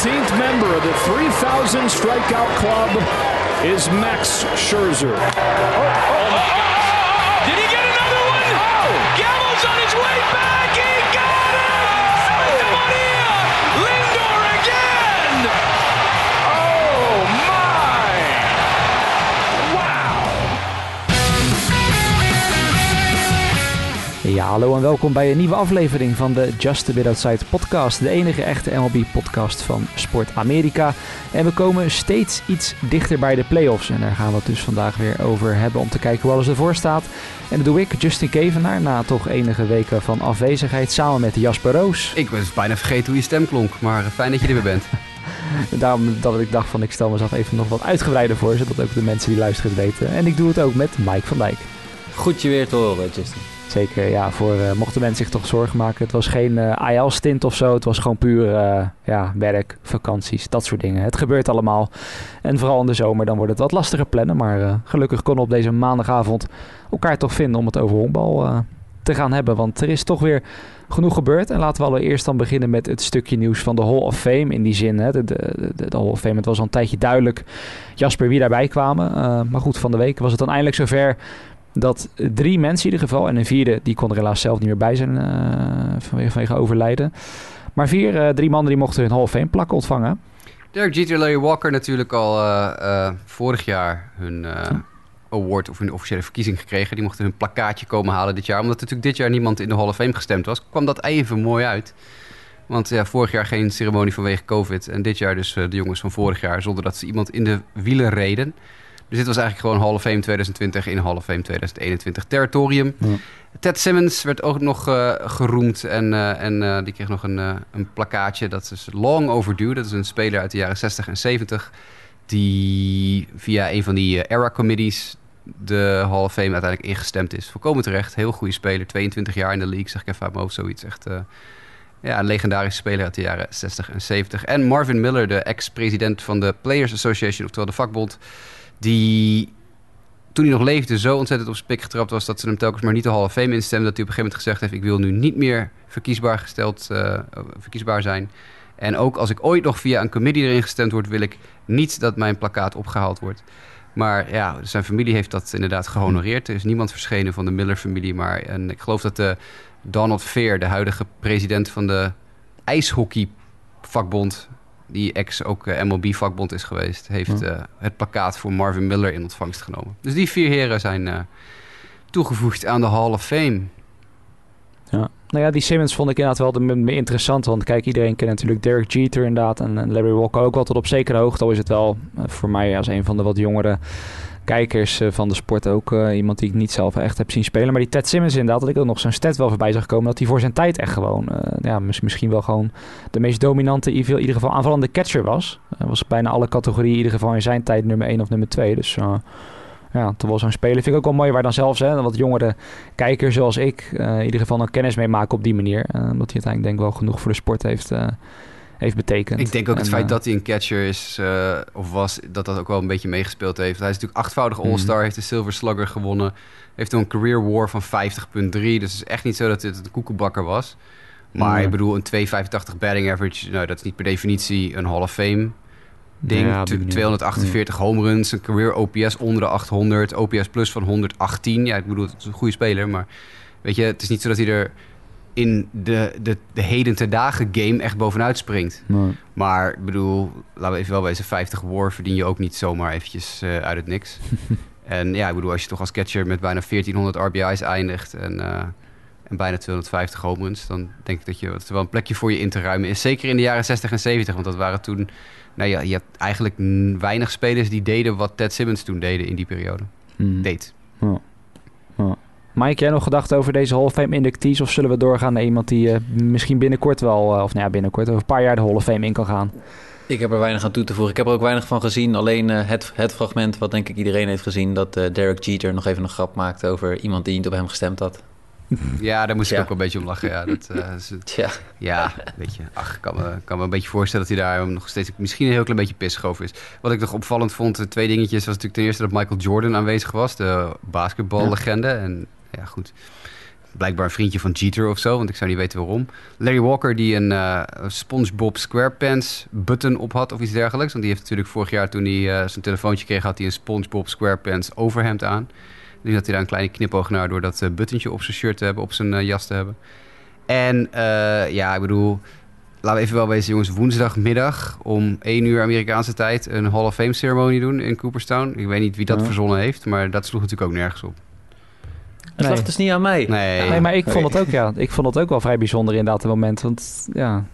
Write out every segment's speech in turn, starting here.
17th member of the 3,000 strikeout club is Max Scherzer. Did Ja, hallo en welkom bij een nieuwe aflevering van de Just a Bit Outside podcast. De enige echte MLB-podcast van Sport Amerika. En we komen steeds iets dichter bij de playoffs. En daar gaan we het dus vandaag weer over hebben om te kijken hoe alles ervoor staat. En dat doe ik, Justin Kevenaar, na toch enige weken van afwezigheid, samen met Jasper Roos. Ik was bijna vergeten hoe je stem klonk, maar fijn dat je er weer bent. Daarom dat ik dacht van ik stel mezelf even nog wat uitgebreider voor, zodat ook de mensen die luisteren het weten. En ik doe het ook met Mike van Dijk. Goed je weer te horen, Justin. Zeker, ja, voor eh, mochten mensen zich toch zorgen maken. Het was geen eh AL-stint of zo. Het was gewoon puur eh, ja, werk, vakanties, dat soort dingen. Het gebeurt allemaal. En vooral in de zomer, dan wordt het wat lastiger plannen. Maar gelukkig konden we op deze maandagavond elkaar toch vinden om het over honkbal te gaan hebben. Want er is toch weer genoeg gebeurd. En laten we allereerst dan beginnen met het stukje nieuws van de Hall of Fame. In die zin, hè, de, de, de, Hall of Fame, het was al een tijdje duidelijk, Jasper, wie daarbij kwamen. Maar goed, van de week was het dan eindelijk zover dat drie mensen in ieder geval, en een vierde, die kon er helaas zelf niet meer bij zijn eh, vanwege, vanwege overlijden. Maar vier, eh, drie mannen die mochten hun Hall of Fame plak ontvangen. Derek Jeter Larry Walker natuurlijk al eh, vorig jaar hun award of hun officiële verkiezing gekregen. Die mochten hun plakkaatje komen halen dit jaar. Omdat er natuurlijk dit jaar niemand in de Hall of Fame gestemd was, kwam dat even mooi uit. Want ja, vorig jaar geen ceremonie vanwege COVID. En dit jaar dus de jongens van vorig jaar zonder dat ze iemand in de wielen reden. Dus dit was eigenlijk gewoon Hall of Fame 2020 in Hall of Fame 2021 territorium. Ja. Ted Simmons werd ook nog eh, geroemd en, eh, en eh, die kreeg nog een, een plakkaatje. Dat is long overdue. Dat is een speler uit de jaren 60 en 70 die via een van die era committees de Hall of Fame uiteindelijk ingestemd is. Volkomen terecht. Heel goede speler. 22 jaar in de league, zeg ik even uit mijn hoofd zoiets. Echt ja, een legendarische speler uit de jaren 60 en 70. En Marvin Miller, de ex-president van de Players Association, oftewel de vakbond, die toen hij nog leefde zo ontzettend op zijn pik getrapt was dat ze hem telkens maar niet de Hall of Fame. Dat hij op een gegeven moment gezegd heeft: Ik wil nu niet meer verkiesbaar, gesteld, eh, verkiesbaar zijn. En ook als ik ooit nog via een committee erin gestemd word, wil ik niet dat mijn plakkaat opgehaald wordt. Maar ja, zijn familie heeft dat inderdaad gehonoreerd. Er is niemand verschenen van de Miller-familie. Maar en ik geloof dat de Donald Fair, de huidige president van de ijshockeyvakbond, die ex ook eh, MLB-vakbond is geweest, heeft eh, het plakkaat voor Marvin Miller in ontvangst genomen. Dus die vier heren zijn eh, toegevoegd aan de Hall of Fame. Ja. Nou ja, die Simmons vond ik inderdaad wel de me- me interessant. Want kijk, iedereen kent natuurlijk Derek Jeter inderdaad. En en Larry Walker ook wel tot op zekere hoogte. Al is het wel voor mij als een van de wat jongere kijkers eh, van de sport ook eh, iemand die ik niet zelf echt heb zien spelen. Maar die Ted Simmons inderdaad, dat ik ook nog zo'n stat wel voorbij zag komen. Dat hij voor zijn tijd echt gewoon, eh, ja, mis- misschien wel gewoon de meest dominante, in ieder geval aanvallende catcher was. Hij was bijna alle categorieën in ieder geval in zijn tijd nummer 1 of nummer 2. Dus ja, wel zo'n speler. Vind ik ook wel mooi waar dan zelfs hè, wat jongere kijkers zoals ik in ieder geval dan kennis mee maken op die manier. Omdat hij uiteindelijk denk ik wel genoeg voor de sport heeft, heeft betekend. Ik denk ook het feit eh, dat hij een catcher is, eh, of was, dat dat ook wel een beetje meegespeeld heeft. Hij is natuurlijk achtvoudig All-Star, Mhm. heeft de Silver Slugger gewonnen. Heeft een career war van 50,3. Dus het is echt niet zo dat dit een koekenbakker was. Maar Nee. ik bedoel, een 2,85 batting average, nou, dat is niet per definitie een Hall of Fame ding. Ja, op die Tw- manier. 248 home runs, een career OPS onder de 800, OPS plus van 118. Ja, ik bedoel, het is een goede speler, maar weet je, het is niet zo dat hij er in de, de, de heden te dagen game echt bovenuit springt. nee. Maar ik bedoel, laten we even wel wezen, 50 war verdien je ook niet zomaar eventjes eh, uit het niks. en ja, ik bedoel, als je toch als catcher met bijna 1400 RBI's eindigt en, eh, en bijna 250 home runs, dan denk ik dat, je, dat er wel een plekje voor je in te ruimen is. Zeker in de jaren 60 en 70, want dat waren toen, nou ja, je had eigenlijk weinig spelers die deden wat Ted Simmons toen deden in die periode. Hmm. Deed. Mike, jij nog gedacht over deze Hall of Fame inductees? Of zullen we doorgaan naar iemand die eh, misschien binnenkort wel, eh, of nou ja, binnenkort, over een paar jaar de Hall of Fame in kan gaan? Ik heb er weinig aan toe te voegen. Ik heb er ook weinig van gezien. Alleen eh, het, het fragment wat denk ik iedereen heeft gezien... dat eh, Derek Jeter nog even een grap maakte over iemand die niet op hem gestemd had. Ja, daar moest ik Ja. ook wel een beetje om lachen. Ja, dat, eh, is het- Tja, Ja, weet je. Ach, ik kan me, kan me een beetje voorstellen dat hij daar nog steeds misschien een heel klein beetje pissig over is. Wat ik nog opvallend vond, twee dingetjes, was natuurlijk ten eerste dat Michael Jordan aanwezig was, de basketballegende. En ja, goed. blijkbaar een vriendje van Jeter of zo, want ik zou niet weten waarom. Larry Walker die een uh, SpongeBob SquarePants button op had of iets dergelijks. Want die heeft natuurlijk vorig jaar toen hij uh, zijn telefoontje kreeg, had hij een SpongeBob SquarePants overhemd aan. Nu had hij daar een kleine knipoog naar door dat uh, buttentje op zijn shirt te hebben, op zijn jas te hebben. En ja, ik bedoel, laten we even wel wezen jongens, woensdagmiddag om 1 uur Amerikaanse tijd een Hall of Fame ceremonie doen in Cooperstown. Ik weet niet wie dat ja. verzonnen heeft, maar dat sloeg natuurlijk ook nergens op. Het lag dus niet aan mij. Nee, nee maar ik vond het ook, ja, ik vond het ook wel vrij bijzonder inderdaad, het moment. Want ja,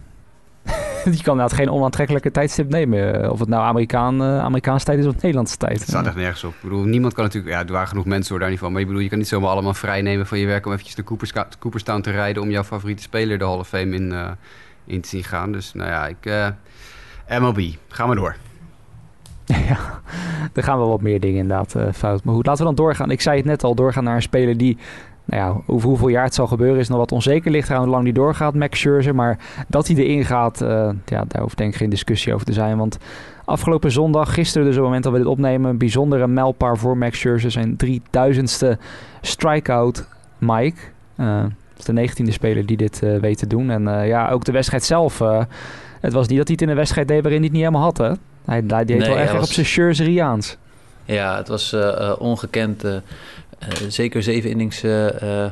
je kan inderdaad geen onaantrekkelijke tijdstip nemen. Of het nou Amerikaan, uh, Amerikaanse tijd is of Nederlandse tijd. Het staat echt nergens op. Ik bedoel, niemand kan natuurlijk... Ja, er waren genoeg mensen hoor, daar niet van. Maar ik bedoel, je kan niet zomaar allemaal vrij nemen van je werk... om eventjes de Cooperstown te rijden... om jouw favoriete speler de Hall of Fame in, uh, in te zien gaan. Dus nou ja, ik... Uh, MLB, gaan we door. Ja, er gaan wel wat meer dingen inderdaad uh, fout. Maar goed, laten we dan doorgaan. Ik zei het net al, doorgaan naar een speler die... Nou ja, hoeveel jaar het zal gebeuren is nog wat onzeker. Ligt aan hoe lang die doorgaat, Max Scherzer. Maar dat hij erin gaat, uh, ja, daar hoeft denk ik geen discussie over te zijn. Want afgelopen zondag, gisteren dus op het moment dat we dit opnemen... een bijzondere mijlpaal voor Max Scherzer. Zijn 3000ste strikeout, Mike. Uh, dat is de 19e speler die dit weet te doen. En ja, ook de wedstrijd zelf. Het was niet dat hij het in een wedstrijd deed waarin niet helemaal had, hè? Hij, deed nee, wel echt was... op zijn Scherzeriaans. Ja, het was ongekend. zeker zeven innings,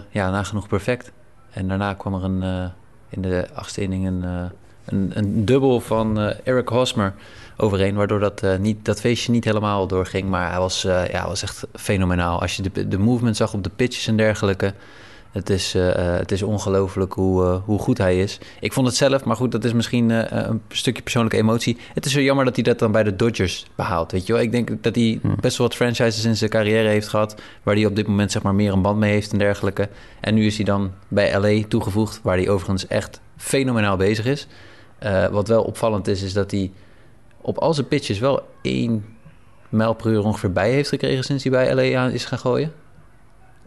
ja, nagenoeg perfect. En daarna kwam er een, in de achtste inning een, een, een dubbel van Eric Hosmer overheen, waardoor dat, niet, dat feestje niet helemaal doorging. Maar hij was, ja, was echt fenomenaal. Als je de, de movement zag op de pitches en dergelijke, het is, uh, het is ongelooflijk hoe, uh, hoe goed hij is. Ik vond het zelf, maar goed, dat is misschien uh, een stukje persoonlijke emotie. Het is zo jammer dat hij dat dan bij de Dodgers behaalt. Weet je wel? Ik denk dat hij hmm. best wel wat franchises in zijn carrière heeft gehad. Waar hij op dit moment zeg maar meer een band mee heeft en dergelijke. En nu is hij dan bij LA toegevoegd, waar hij overigens echt fenomenaal bezig is. wat wel opvallend is, is dat hij op al zijn pitches wel één mijl per uur ongeveer bij heeft gekregen sinds hij bij LA is gaan gooien.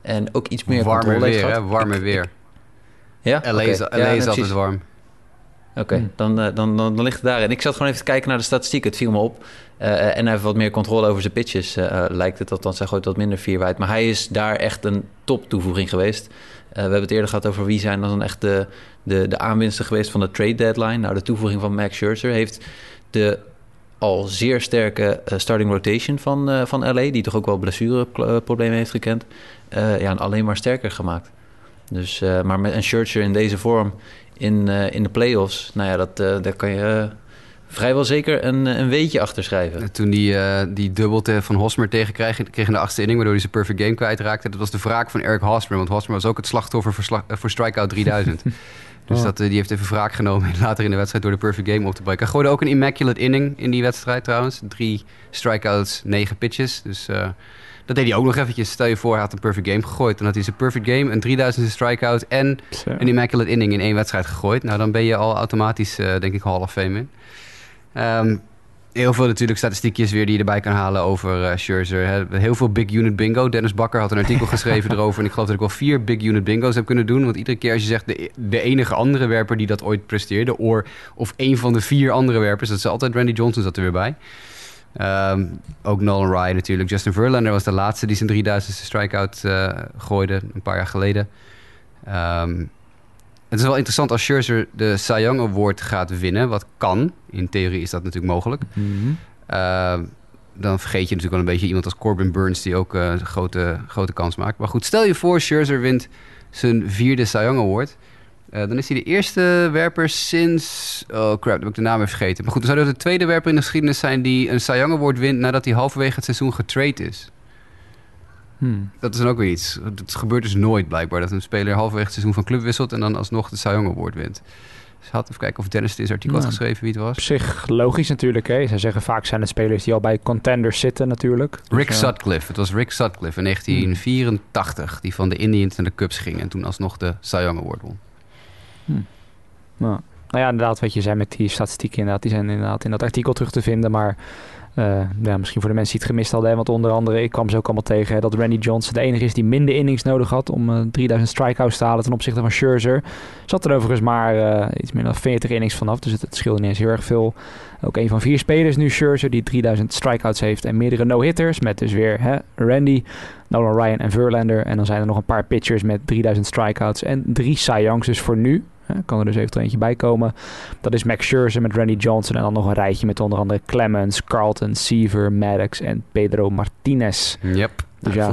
En ook iets meer Warmer controle weer, heeft hè? Warmer weer. ja? LA is, okay. LA ja, is altijd warm. Oké, okay. hmm. dan, dan, dan, dan ligt het daarin. Ik zat gewoon even te kijken naar de statistiek. Het viel me op. Uh, en hij heeft wat meer controle over zijn pitches, uh, lijkt het. Althans, hij gooit wat minder vierwijd. Maar hij is daar echt een top toevoeging geweest. Uh, we hebben het eerder gehad over wie zijn dan echt de, de, de aanwinsten geweest van de trade deadline. Nou, de toevoeging van Max Scherzer heeft de al zeer sterke uh, starting rotation van, uh, van LA, die toch ook wel blessureproblemen heeft gekend, uh, ja, alleen maar sterker gemaakt. Dus, maar met een Scherzer in deze vorm in, in de playoffs, nou ja, dat, daar kan je vrijwel zeker een, een weetje achter schrijven. Toen die, die dubbelte van Hosmer tegen kreeg, in de achtste inning, waardoor hij zijn perfect game kwijtraakte, dat was de wraak van Eric Hosmer, want Hosmer was ook het slachtoffer voor, voor Strikeout 3000. Dus oh. dat, die heeft even wraak genomen later in de wedstrijd door de perfect game op te breken. Hij gooide ook een immaculate inning in die wedstrijd trouwens. Drie strikeouts, negen pitches. Dus uh, dat deed hij ook nog eventjes. Stel je voor, hij had een perfect game gegooid. Dan had hij zijn perfect game, een 3000ste strikeout en Zo. een immaculate inning in één wedstrijd gegooid. Nou, dan ben je al automatisch, uh, denk ik, Hall of Fame in. Um, heel veel natuurlijk statistiekjes weer die je erbij kan halen over uh, Scherzer. Heel veel big unit bingo. Dennis Bakker had een artikel geschreven erover. En ik geloof dat ik wel vier big unit bingo's heb kunnen doen. Want iedere keer als je zegt de, de enige andere werper die dat ooit presteerde... Or, of een van de vier andere werpers, dat is altijd Randy Johnson zat er weer bij. Um, ook Nolan Ryan natuurlijk. Justin Verlander was de laatste die zijn 3000ste strikeout uh, gooide een paar jaar geleden. Um, het is wel interessant als Scherzer de Cy Young Award gaat winnen. Wat kan. In theorie is dat natuurlijk mogelijk. Mm -hmm. uh, dan vergeet je natuurlijk wel een beetje iemand als Corbin Burns... die ook uh, een grote, grote kans maakt. Maar goed, stel je voor Scherzer wint zijn vierde Cy Young Award... Uh, dan is hij de eerste werper sinds... Oh crap, heb ik de naam even vergeten. Maar goed, dan zou dat de tweede werper in de geschiedenis zijn... die een Cy Young Award wint nadat hij halverwege het seizoen getrade is. Hmm. Dat is dan ook weer iets. Het gebeurt dus nooit blijkbaar dat een speler halverwege het seizoen van club wisselt en dan alsnog de Cy Young Award wint. Dus had even kijken of Dennis dit artikel Nou, had geschreven wie het was. Op zich logisch natuurlijk. Hè? Zij zeggen vaak zijn het spelers die al bij contenders zitten natuurlijk. Dus Rick ja. Sutcliffe. Het was Rick Sutcliffe in 1984 die van de Indians naar de Cubs ging en toen alsnog de Cy Young Award won. Nou, nou ja, inderdaad wat je zei met die statistieken inderdaad, die zijn inderdaad in dat artikel terug te vinden, maar ja, misschien voor de mensen die het gemist hadden. Want onder andere, ik kwam ze ook allemaal tegen... Dat Randy Johnson de enige is die minder innings nodig had... om uh, 3000 strikeouts te halen ten opzichte van Scherzer. Zat er overigens maar uh, iets meer dan 40 innings vanaf. Dus het, het scheelde niet eens heel erg veel. Ook een van vier spelers nu, Scherzer... die 3000 strikeouts heeft en meerdere no-hitters. Met dus weer hè, Randy, Nolan Ryan en Verlander. En dan zijn er nog een paar pitchers met 3000 strikeouts... en drie Cy Youngs. Dus voor nu kan er dus eventueel eentje bij komen. Dat is Max Scherzer met Randy Johnson. En dan nog een rijtje met onder andere Clemens, Carlton, Seaver, Maddox en Pedro Martinez. Yep. Dus ja.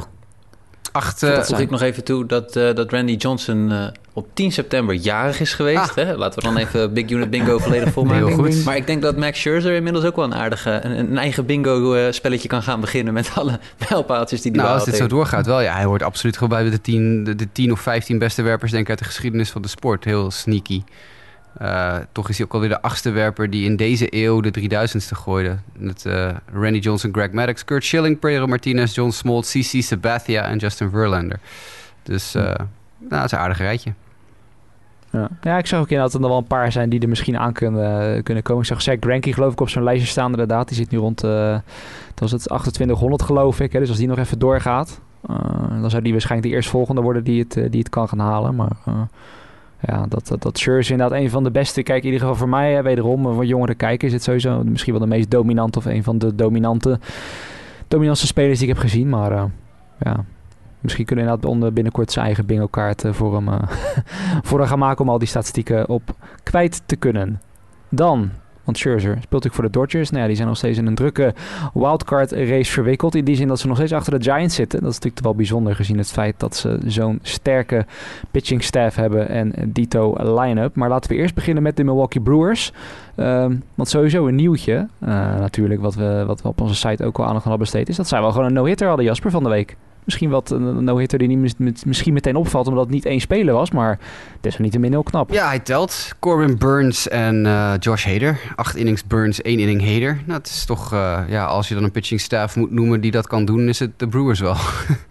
Acht, uh, dat voeg ik nog even toe dat, uh, dat Randy Johnson uh, op 10 september jarig is geweest. Ah. Hè? Laten we dan even Big Unit Bingo volledig volmaken. Heel goed. Maar ik denk dat Max Scherzer inmiddels ook wel een aardige... een, een eigen bingo-spelletje kan gaan beginnen... met alle mijlpaaltjes die hij Nou, als dit zo doorgaat wel. Ja, hij hoort absoluut gewoon bij de 10 de, de 10 of 15 beste werpers... denk ik uit de geschiedenis van de sport. Heel sneaky. Uh, toch is hij ook alweer de achtste werper die in deze eeuw de 3000ste gooide. Met uh, Randy Johnson, Greg Maddox, Kurt Schilling, Pedro Martinez, John Smoltz, CC Sabathia en Justin Verlander. Dus uh, nou, dat is een aardig rijtje. Ja. ja, ik zag ook inderdaad dat er wel een paar zijn die er misschien aan kunnen, kunnen komen. Ik zag Zach Greinke geloof ik op zo'n lijstje staan inderdaad. Die zit nu rond, dat was het 2800 geloof ik. Hè. Dus als die nog even doorgaat, dan zou die waarschijnlijk de eerstvolgende worden die het, die het kan gaan halen. Maar ja, dat, dat, dat Scherzer inderdaad een van de beste. Kijk, in ieder geval voor mij, hè, wederom, voor jongere kijkers, is het sowieso misschien wel de meest dominante of een van de dominante, dominantste spelers die ik heb gezien. Maar uh, ja, misschien kunnen we inderdaad onder binnenkort zijn eigen bingo kaart uh, voor, hem, uh, voor hem gaan maken om al die statistieken op kwijt te kunnen. Dan want Scherzer speelt natuurlijk voor de Dodgers. Nou ja, die zijn nog steeds in een drukke wildcard race verwikkeld. In die zin dat ze nog steeds achter de Giants zitten. Dat is natuurlijk wel bijzonder gezien het feit dat ze zo'n sterke pitching staff hebben en dito line-up. Maar laten we eerst beginnen met de Milwaukee Brewers. Um, want sowieso een nieuwtje, uh, natuurlijk, wat we, wat op onze site ook al aandacht hadden besteed, is dat zij wel gewoon een no-hitter hadden, Jasper, van de week. Misschien wat een no-hitter die niet misschien meteen opvalt omdat het niet één speler was. Maar desalniettemin heel knap. Ja, hij telt. Corbin Burns en uh, Josh Hader. Acht innings Burns, één inning Hader. Nou, het is toch... Uh, ja, als je dan een pitching staff moet noemen die dat kan doen... is het de Brewers wel.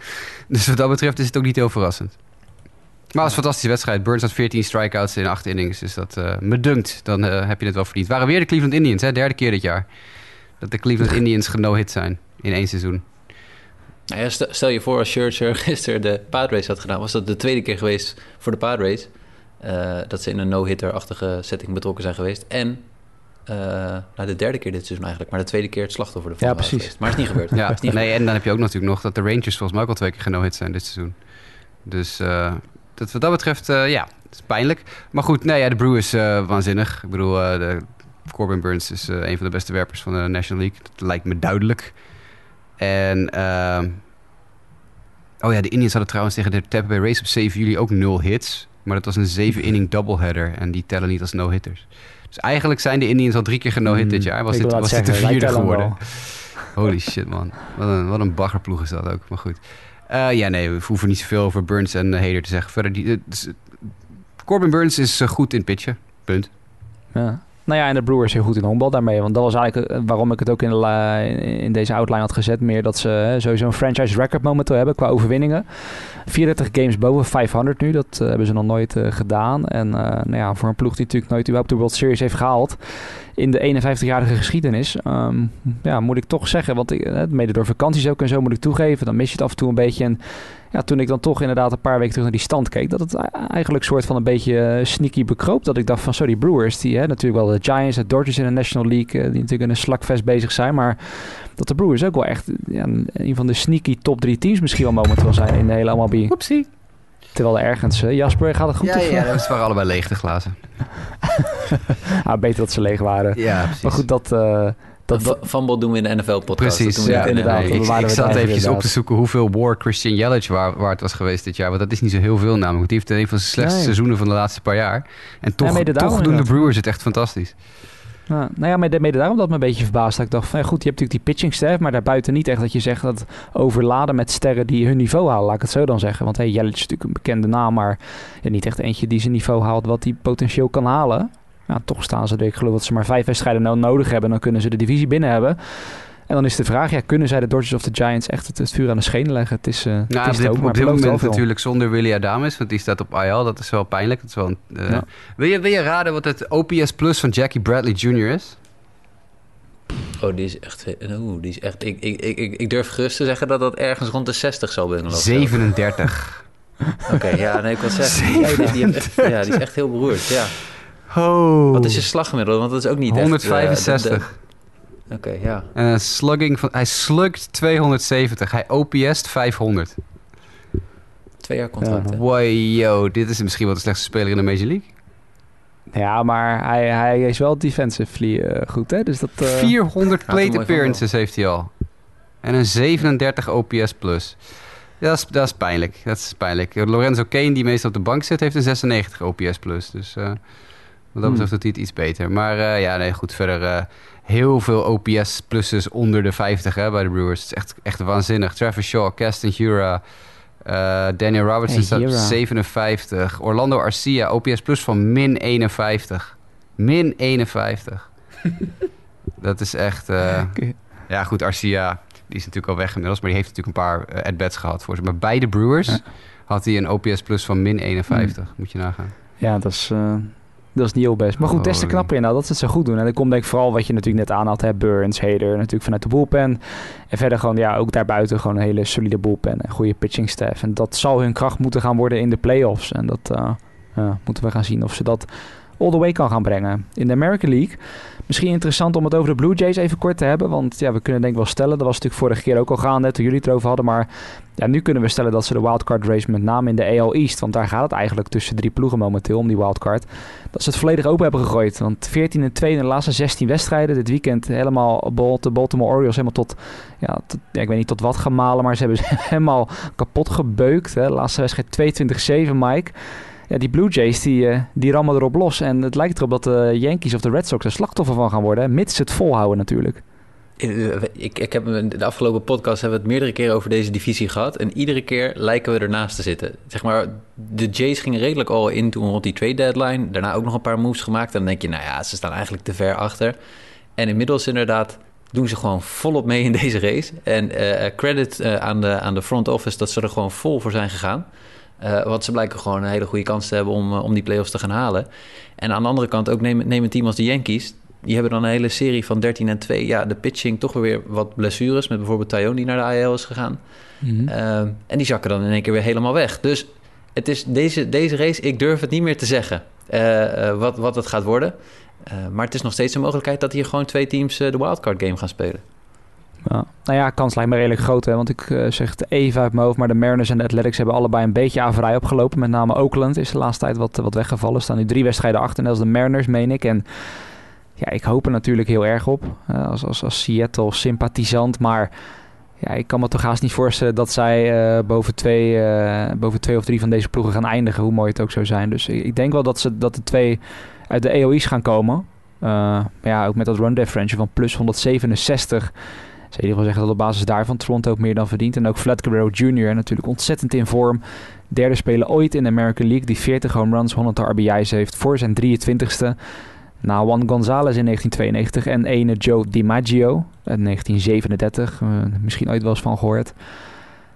dus wat dat betreft is het ook niet heel verrassend. Maar het was een fantastische wedstrijd. Burns had 14 strikeouts in acht innings. Dus dat uh, me dunkt, dan heb je het wel verdiend. Het waren weer de Cleveland Indians, hè? derde keer dit jaar. Dat de Cleveland Indians geno-hit zijn in één seizoen. Nou ja, stel je voor als Scherzer gisteren de Padres had gedaan... was dat de tweede keer geweest voor de Padres... Uh, dat ze in een no-hitter-achtige setting betrokken zijn geweest. En uh, nou, de derde keer dit seizoen eigenlijk. Maar de tweede keer het slachtoffer ervan. Ja, precies. Geweest. Maar het is niet gebeurd. ja, is niet nee, en dan heb je ook natuurlijk nog dat de Rangers volgens mij ook al twee keer geno-hit zijn dit seizoen. Dus uh, dat, wat dat betreft, ja, het is pijnlijk. Maar goed, nee, ja, de Brewers waanzinnig. Ik bedoel, de Corbin Burns is een van de beste werpers van de National League. Dat lijkt me duidelijk. En... Oh ja, de Indians hadden trouwens tegen de Tampa Bay Rays op 7 juli ook nul hits. Maar dat was een 7-inning doubleheader en die tellen niet als no-hitters. Dus eigenlijk zijn de Indians al drie keer geno-hit dit jaar. Was dit, was dit de vierde geworden? Holy shit, man. Wat een, wat een baggerploeg is dat ook. Maar goed. Uh, ja, nee, we hoeven niet zoveel over Burns en Hader te zeggen. Verder, die, uh, Corbin Burns is uh, goed in pitchen. Punt. Ja. Nou ja, en de Brewers heel goed in honkbal daarmee. Want dat was eigenlijk eh, waarom ik het ook in, de, in deze outline had gezet. Meer dat ze sowieso een franchise record momenteel hebben qua overwinningen. 34 games boven 500 nu. Dat uh, hebben ze nog nooit gedaan. En nou ja, voor een ploeg die natuurlijk nooit überhaupt de World Series heeft gehaald. In de 51-jarige geschiedenis. Um, ja, moet ik toch zeggen. Want ik, mede door vakanties ook en zo moet ik toegeven. Dan mis je het af en toe een beetje. En ja, toen ik dan toch inderdaad een paar weken terug naar die stand keek, dat het eigenlijk soort van een beetje sneaky bekroop. Dat ik dacht van, sorry, Brewers, die hè, natuurlijk wel de Giants, de Dodgers in de National League, die natuurlijk in een slakvest bezig zijn. Maar dat de Brewers ook wel echt ja, een van de sneaky top drie teams misschien wel momenteel zijn in de hele MLB. Oepsie. Terwijl ergens, uh, Jasper, gaat het goed? Ja, of, ja, het waren allebei leeg de glazen. ah, beter dat ze leeg waren. Ja, precies. Maar goed, dat... Uh, dat, Fumble doen we in de NFL-podcast. Precies, ja, inderdaad. Nee, ik, ik zat eventjes op te zoeken hoeveel war Christian Yelich waard was geweest dit jaar. Want dat is niet zo heel veel namelijk. Die heeft een van de slechtste nee. seizoenen van de laatste paar jaar. En toch, ja, toch doen de Brewers het echt fantastisch. Ja, nou ja, mede, mede daarom dat me een beetje verbaasd. Dat ik dacht van, ja, goed, je hebt natuurlijk die pitching staff, maar daarbuiten niet echt dat je zegt dat overladen met sterren die hun niveau halen, laat ik het zo dan zeggen. Want hey, Jelic is natuurlijk een bekende naam, maar ja, niet echt eentje die zijn niveau haalt wat hij potentieel kan halen. Ja, toch staan ze er, ik geloof dat ze maar vijf wedstrijden nou nodig hebben, dan kunnen ze de divisie binnen hebben. En dan is de vraag, ja, kunnen zij de Dodgers of de Giants echt het, het vuur aan de schenen leggen? Het is, uh, nou, het is dit, ook, maar op dit moment natuurlijk zonder Willy Adames, want die staat op IL. Dat is wel pijnlijk. Dat is wel een, uh, ja. wil, je, wil je raden wat het OPS Plus van Jackie Bradley Jr. is? Oh, die is echt... Oeh, die is echt ik, ik, ik, ik durf gerust te zeggen dat dat ergens rond de 60 zal binnenlopen. 37. Oké, ja, nee, ik wil zeggen... Ja, die, ja, die is echt heel beroerd, ja. Oh. Wat is je slaggemiddelde? Want dat is ook niet echt, eh, 165. de- de- Oké, ja. En een slugging van, hij slugt 270. Hij OPS't 500. Twee jaar contract, hè? Wow, yo, dit is misschien wel de slechtste speler in de Major League. Ja, maar hij, hij is wel defensively eh, goed, hè? Dus dat... eh, 400 een plate appearances heeft hij al. En een 37 OPS plus. Ja, dat is, dat is pijnlijk. Dat is pijnlijk. Lorenzo Kane, die meestal op de bank zit, heeft een 96 OPS plus. Dus eh, wat dat Hmm. betreft doet hij het iets beter. Maar eh, ja, nee, goed. Verder eh, heel veel OPS pluses onder de 50 hè, bij de Brewers. Het is echt, echt waanzinnig. Travis Shaw, Caston Hura, eh, Daniel Robertson Hey, staat op Hura. 57. Orlando Arcia, OPS plus van min 51. Min 51. dat is echt... ja, goed, Arcia, die is natuurlijk al weg inmiddels, maar die heeft natuurlijk een paar at-bats gehad voor ze. Maar bij de Brewers Ja. had hij een OPS plus van min 51, moet je nagaan. Ja, dat is, dat is niet heel best. Maar goed, des te Oh, knapper inderdaad dat ze het zo goed doen. En dan komt denk ik vooral wat je natuurlijk net aan had. Hè, Burns, Hader, natuurlijk vanuit de bullpen. En verder gewoon, ja, ook daarbuiten gewoon een hele solide bullpen. En goede pitching staff. En dat zal hun kracht moeten gaan worden in de playoffs. En dat eh, moeten we gaan zien of ze dat all the way kan gaan brengen. In de American League. Misschien interessant om het over de Blue Jays even kort te hebben. Want ja, we kunnen denk ik wel stellen. Dat was natuurlijk vorige keer ook al gaande toen jullie het erover hadden. Maar ja, nu kunnen we stellen dat ze de wildcard race met name in de AL East. Want daar gaat het eigenlijk tussen drie ploegen momenteel om die wildcard. Dat ze het volledig open hebben gegooid. Want 14 en 2 in de laatste 16 wedstrijden. Dit weekend helemaal de Baltimore Orioles helemaal tot, ja, ik weet niet tot wat gemalen. Maar ze hebben ze helemaal kapot gebeukt. Hè. De laatste wedstrijd 22-7, Mike. Ja, die Blue Jays die, eh, die rammen erop los. En het lijkt erop dat de Yankees of de Red Sox er slachtoffer van gaan worden. Mits het volhouden natuurlijk. Eh, Ik, ik heb de afgelopen podcast hebben we het meerdere keren over deze divisie gehad. En iedere keer lijken we ernaast te zitten. Zeg maar, de Jays gingen redelijk al in toen rond die trade deadline. Daarna ook nog een paar moves gemaakt. En dan denk je, nou ja, ze staan eigenlijk te ver achter. En inmiddels inderdaad doen ze gewoon volop mee in deze race. En eh, credit eh, aan, de, aan de front office dat ze er gewoon vol voor zijn gegaan. Eh, want ze blijken gewoon een hele goede kans te hebben om, eh, om die playoffs te gaan halen. En aan de andere kant ook neem, neem een team als de Yankees. Die hebben dan een hele serie van 13 en 2. Ja, de pitching toch weer wat blessures. Met bijvoorbeeld Tyone die naar de IL is gegaan. Eh, en die zakken dan in één keer weer helemaal weg. Dus het is deze, deze race, ik durf het niet meer te zeggen eh, wat, wat het gaat worden. Maar het is nog steeds een mogelijkheid dat hier gewoon twee teams de wildcard game gaan spelen. Ja. Nou ja, kans lijkt me redelijk groot. Hè? Want ik eh, zeg het even uit mijn hoofd. Maar de Mariners en de Athletics hebben allebei een beetje averij opgelopen. Met name Oakland is de laatste tijd wat, wat weggevallen. Staan nu drie wedstrijden achter. Net als de Mariners, meen ik. En ja, ik hoop er natuurlijk heel erg op. als, als, als Seattle-sympathisant. Maar ja, ik kan me toch haast niet voorstellen dat zij eh, boven, twee, eh, boven twee of drie van deze ploegen gaan eindigen. Hoe mooi het ook zou zijn. Dus ik, denk wel dat, ze, dat de twee uit de AOE's gaan komen. Ja, ook met dat run differential van plus 167 je wel zeggen dat op basis daarvan Toronto ook meer dan verdient. En ook Guerrero Jr. natuurlijk ontzettend in vorm. Derde speler ooit in de American League die 40 home runs, 100 RBI's heeft voor zijn 23ste. Na Juan Gonzalez in 1992 en ene Joe DiMaggio in 1937. Eh, misschien ooit wel eens van gehoord.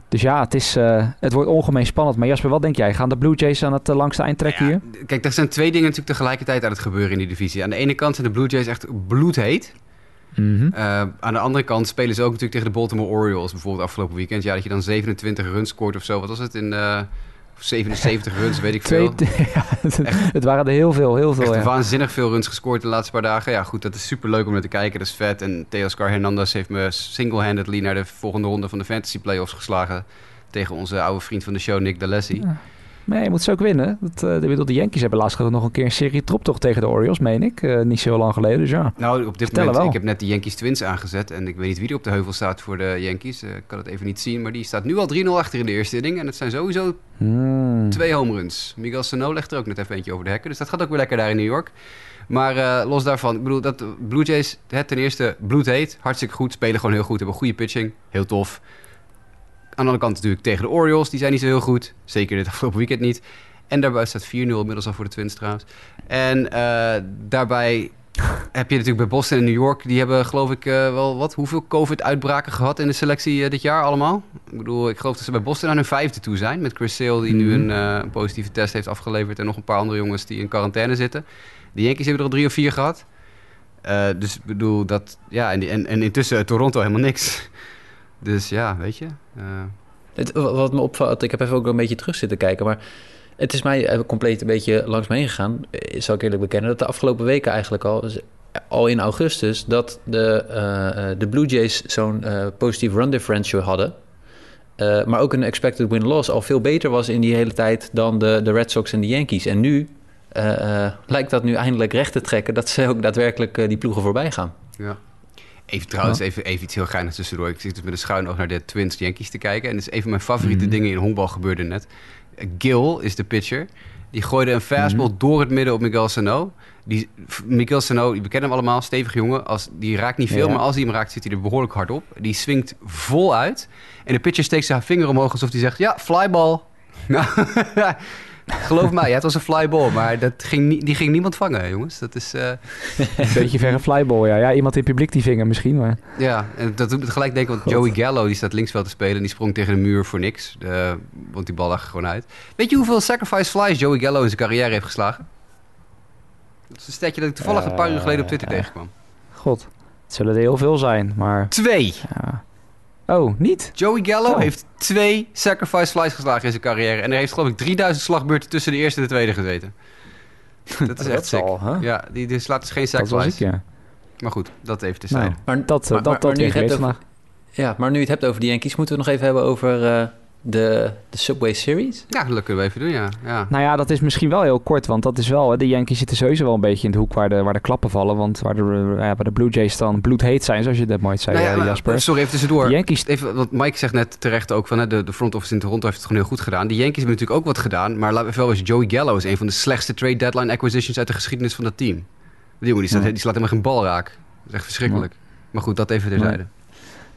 Dus ja, het, is, eh, het wordt ongemeen spannend. Maar Jasper, wat denk jij? Gaan de Blue Jays aan het eh, langste eind trekken hier? Ja, kijk, er zijn twee dingen natuurlijk tegelijkertijd aan het gebeuren in die divisie. Aan de ene kant zijn de Blue Jays echt bloedheet. Mhm. Eh, aan de andere kant spelen ze ook natuurlijk tegen de Baltimore Orioles. Bijvoorbeeld afgelopen weekend. Ja, dat je dan 27 runs scoort of zo. Wat was het? In eh, 77 runs, weet ik veel. Ja, het, het waren er heel veel, heel veel. Echt Ja. waanzinnig veel runs gescoord de laatste paar dagen. Ja, goed, dat is super leuk om naar te kijken. Dat is vet. En Teoscar Hernandez heeft me single-handedly naar de volgende ronde van de Fantasy Playoffs geslagen. Tegen onze oude vriend van de show, Nick D'Alessi. Ja. Nee, je moet ze ook winnen. Dat, bedoel, de Yankees hebben laatst nog een keer een serie troptocht tegen de Orioles, meen ik. Eh, niet zo lang geleden, dus ja. Nou, op dit Vertel moment, wel. ik heb net de Yankees Twins aangezet. En ik weet niet wie er op de heuvel staat voor de Yankees. Eh, ik kan het even niet zien. Maar die staat nu al 3-0 achter in de eerste inning. En het zijn sowieso Hmm. twee home runs. Miguel Sano legt er ook net even eentje over de hekken. Dus dat gaat ook weer lekker daar in New York. Maar los daarvan, ik bedoel, dat Blue Jays, hè, ten eerste bloedheet, hartstikke goed, spelen gewoon heel goed, hebben goede pitching, heel tof. Aan de andere kant natuurlijk tegen de Orioles, die zijn niet zo heel goed. Zeker dit afgelopen weekend niet. En daarbij staat 4-0 inmiddels al voor de Twins trouwens. En eh, daarbij heb je natuurlijk bij Boston en New York, die hebben geloof ik eh, wel wat, hoeveel COVID-uitbraken gehad in de selectie eh, dit jaar allemaal? Ik bedoel, ik geloof dat ze bij Boston aan hun vijfde toe zijn. Met Chris Sale, die nu een, eh, een positieve test heeft afgeleverd. En nog een paar andere jongens die in quarantaine zitten. De Yankees hebben er al drie of vier gehad. Eh, dus ik bedoel dat, ja, en, en intussen Toronto helemaal niks. Dus ja, weet je. eh, Het, wat me opvalt, ik heb even ook een beetje terug zitten kijken, maar het is mij eh, compleet een beetje langs me heen gegaan. Eh, Zal ik eerlijk bekennen dat de afgelopen weken eigenlijk al, dus al in augustus, dat de, de Blue Jays zo'n positief run differential hadden. Maar ook een expected win-loss al veel beter was in die hele tijd dan de, de Red Sox en de Yankees. En nu lijkt dat nu eindelijk recht te trekken dat ze ook daadwerkelijk die ploegen voorbij gaan. Ja. Even trouwens, even, even iets heel geinigs tussendoor. Ik zit dus met een schuin oog naar de Twins Yankees te kijken. En het is een van mijn favoriete Mhm. dingen in honkbal gebeurde net. Gil is de pitcher. Die gooide een fastball Mhm. door het midden op Miguel Sano. Die, Miguel Sano, we kennen hem allemaal, stevig jongen. Als, die raakt niet veel, Ja. maar als hij hem raakt, zit hij er behoorlijk hard op. Die swingt vol uit. En de pitcher steekt zijn vinger omhoog alsof hij zegt... Ja, flyball. Nou, geloof mij, ja, het was een flyball. Maar dat ging, die ging niemand vangen, jongens. Dat is... eh, Een beetje verre flyball, ja. Ja, iemand in het publiek die vinger misschien, maar... Ja, en dat doet me gelijk denken, want God. Joey Gallo die staat linksveld te spelen en die sprong tegen de muur voor niks. Eh, want die bal lag er gewoon uit. Weet je hoeveel sacrifice flies Joey Gallo in zijn carrière heeft geslagen? Dat is een stetje dat ik toevallig een paar uur geleden op Twitter Eh, tegenkwam. God, het zullen er heel veel zijn, maar... Twee! Ja. Oh, niet? Joey Gallo Oh. heeft twee sacrifice flies geslagen in zijn carrière. En er heeft geloof ik 3000 slagbeurten tussen de eerste en de tweede gezeten. Dat is echt sick. al, hè? Ja, die, die slaat dus geen Dat sacrifice. was ik, ja. Maar goed, dat even tezijde. Nou, Maar, dat, maar- dat, maar- dat maar nu het hebt over-. Ja, maar nu je het hebt over de Yankees, moeten we het nog even hebben over eh, de, de Subway Series? Ja, dat kunnen we even doen, ja. ja. Nou ja, dat is misschien wel heel kort, want dat is wel... hè, De Yankees zitten sowieso wel een beetje in de hoek waar de, waar de klappen vallen. Want waar de, eh, ja, waar de Blue Jays dan bloedheet zijn, zoals je dat mooi zei, Nou ja, eh, maar- Jasper. Sorry, even tussendoor. De Yankees... Even, want Mike zegt net terecht ook van hè, de, de front office in Toronto heeft het gewoon heel goed gedaan. De Yankees hebben natuurlijk ook wat gedaan, maar laten we even wel eens Joey Gallo is een van de slechtste trade deadline acquisitions uit de geschiedenis van dat team. Die jongen die, staat, Ja. die slaat helemaal geen bal raak. Dat is echt verschrikkelijk. Maar goed, dat even terzijde.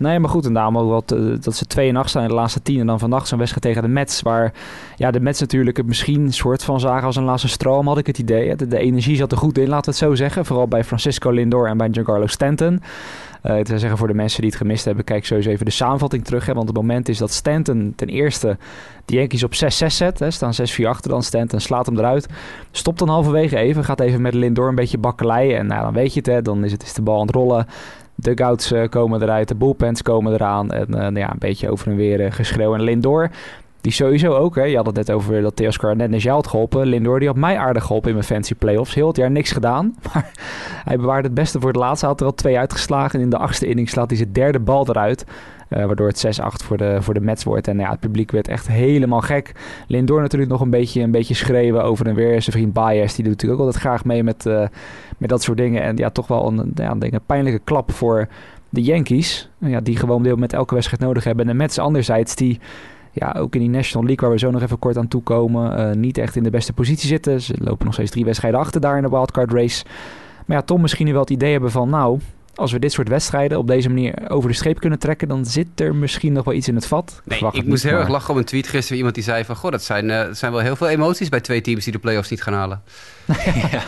Nee, maar goed, en daarom wat, dat ze 2 en 8 staan in de laatste 10. En dan vannacht zo'n wedstrijd tegen de Mets. Waar ja, de Mets natuurlijk het misschien een soort van zagen als een laatste stroom, had ik het idee. De, energie zat er goed in, laten we het zo zeggen. Vooral bij Francisco Lindor en bij Giancarlo Stanton. Eh ik zou zeggen voor de mensen die het gemist hebben, kijk sowieso even de samenvatting terug. Hè, want het moment is dat Stanton ten eerste de Yankees op 6-6 zet. Hè, staan 6-4 achter dan. Stanton slaat hem eruit. Stopt dan halverwege even. Gaat even met Lindor een beetje bakkeleien. En nou, dan weet je het, hè, dan is, het, is de bal aan het rollen. Dugouts eh, komen eruit, de bullpens komen eraan. En eh, nou ja, een beetje over en weer eh, geschreeuw. En Lindor, die sowieso ook, hè, je had het net over dat Teoscar net naar jou had geholpen. Lindor, die had mij aardig geholpen in mijn fancy playoffs. Heel het jaar niks gedaan, maar hij bewaarde het beste voor het laatste. Hij had er al twee uitgeslagen. En in de achtste inning slaat hij zijn derde bal eruit. waardoor het 6-8 voor de, voor de Mets wordt. En ja, het publiek werd echt helemaal gek. Lindor natuurlijk nog een beetje, een beetje schreeuwen over en weer. Zijn vriend Baez, die doet natuurlijk ook altijd graag mee met, met dat soort dingen. En ja, toch wel een, ja, een pijnlijke klap voor de Yankees. Ja, die gewoon deel met elke wedstrijd nodig hebben. En de Mets anderzijds, die ja, ook in die National League, waar we zo nog even kort aan toekomen, eh niet echt in de beste positie zitten. Ze lopen nog steeds drie wedstrijden achter daar in de wildcard race. Maar ja, toch misschien nu wel het idee hebben van, nou, als we dit soort wedstrijden op deze manier over de streep kunnen trekken, dan zit er misschien nog wel iets in het vat. Nee, ik het moest heel erg lachen op een tweet gisteren. Iemand die zei van, goh, dat zijn, eh, zijn wel heel veel emoties bij twee teams die de playoffs niet gaan halen.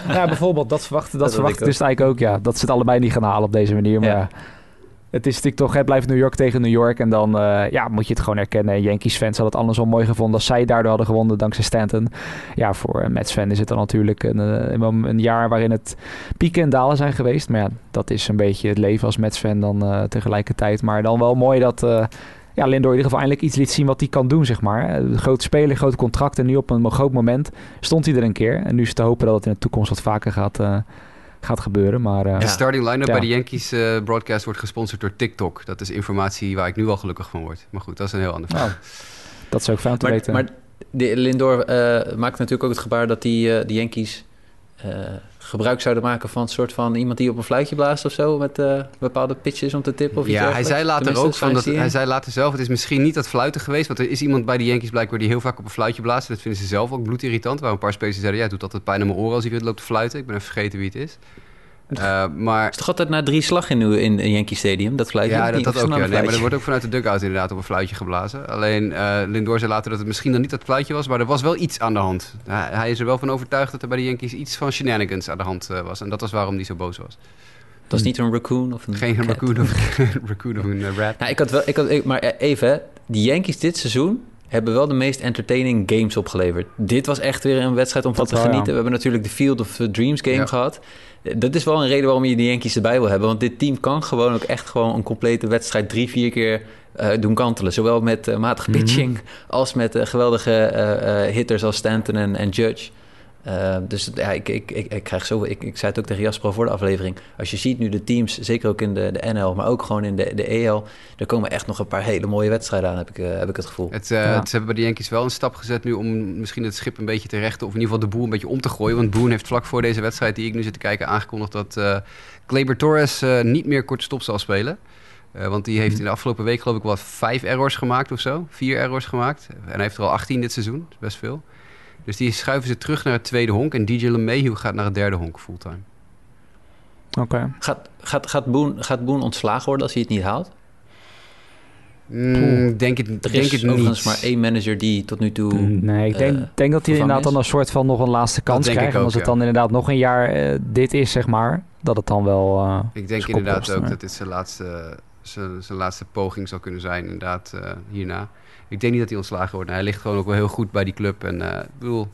Ja, bijvoorbeeld, dat verwacht, dat Dat verwacht dus eigenlijk ook, ja. Dat ze het allebei niet gaan halen op deze manier. Maar Ja. Het is natuurlijk toch, blijft New York tegen New York. En dan eh, ja, moet je het gewoon erkennen. Yankees fans hadden het anders wel mooi gevonden als zij daardoor hadden gewonnen dankzij Stanton. Ja, voor een Mets fan is het dan natuurlijk een, eh, een, jaar waarin het pieken en dalen zijn geweest. Maar ja, dat is een beetje het leven als Mets fan dan eh, tegelijkertijd. Maar dan wel mooi dat... eh, ja, Lindor in ieder geval eindelijk iets liet zien wat hij kan doen, zeg maar. Eh, Grote speler, grote contract. En nu op een groot moment stond hij er een keer. En nu is het te hopen dat het in de toekomst wat vaker gaat, eh, gaat gebeuren. Maar eh, De starting line-up Ja. bij de Yankees eh, broadcast wordt gesponsord door TikTok. Dat is informatie waar ik nu al gelukkig van word. Maar goed, dat is een heel ander verhaal. nou, dat is ook fijn te Maar, weten. maar de Lindor eh, maakt natuurlijk ook het gebaar dat die, eh, de Yankees eh, gebruik zouden maken van een soort van iemand die op een fluitje blaast of zo met eh, bepaalde pitches om te tippen of iets Ja, hij zei later Tenminste, ook van dat, hij zei later zelf, het is misschien niet dat fluiten geweest, want er is iemand bij de Yankees blijkbaar die heel vaak op een fluitje blaast. Dat vinden ze zelf ook bloedirritant. Waar een paar spelers zeiden, ja, het doet altijd pijn aan mijn oren als hij weer loopt te fluiten. Ik ben even vergeten wie het is. Eh, maar is toch altijd na drie slag in, in, in Yankee Stadium, dat fluitje? ja, dat, dat ook. het Ja. Nee, maar er wordt ook vanuit de dugout inderdaad op een fluitje geblazen. Alleen eh Lindor zei later dat het misschien dan niet dat fluitje was, maar er was wel iets aan de hand. Hij, hij is er wel van overtuigd dat er bij de Yankees iets van shenanigans aan de hand eh, was. En dat was waarom hij zo boos was. Dat is niet een raccoon of een Geen cat. raccoon of, raccoon of een rat. Nou, ik had wel, ik had, maar even, hè, die Yankees dit seizoen hebben wel de meest entertaining games opgeleverd. Dit was echt weer een wedstrijd om van te genieten. ja. We hebben natuurlijk de Field of Dreams game Ja. gehad. Eh, Dat is wel een reden waarom je die Yankees erbij wil hebben. Want dit team kan gewoon ook echt gewoon een complete wedstrijd drie, vier keer eh, doen kantelen. Zowel met eh, matige Mhm. pitching als met eh, geweldige hitters als Stanton en, en Judge. Eh, dus ja, ik, ik, ik, ik krijg zo. Ik, ik zei het ook tegen Jasper al voor de aflevering. Als je ziet nu de teams, zeker ook in de, de NL, maar ook gewoon in de, de EL, er komen echt nog een paar hele mooie wedstrijden aan, heb ik, eh, heb ik het gevoel. Het, eh, Ja. het- ze hebben bij de Yankees wel een stap gezet nu om misschien het schip een beetje te rechten. Of in ieder geval de boel een beetje om te gooien. Want Boone heeft vlak voor deze wedstrijd die ik nu zit te kijken aangekondigd dat eh Gleyber Torres eh, niet meer kort stop zal spelen. Eh, want die heeft in de afgelopen week geloof ik wat vijf errors gemaakt of zo. Vier errors gemaakt. En hij heeft er al 18 dit seizoen. Dat is best veel. Dus die schuiven ze terug naar het tweede honk. En DJ LeMahieu gaat naar het derde honk fulltime. Oké. Gaat, gaat, gaat, Boone, gaat Boone ontslagen worden als hij het niet haalt? Mm, denk het, Er denk is het niet. maar één manager die tot nu toe... Nee, ik denk, eh, denk dat hij inderdaad dan een soort van nog een laatste kans ik krijgt. En als het ja. dan inderdaad nog een jaar eh, dit is, zeg maar, dat het dan wel... eh, Ik denk inderdaad ook dat dit zijn laatste, zijn, zijn laatste poging zal kunnen zijn, inderdaad, eh, hierna. Ik denk niet dat hij ontslagen wordt. hij ligt gewoon ook wel heel goed bij die club. En eh, ik bedoel,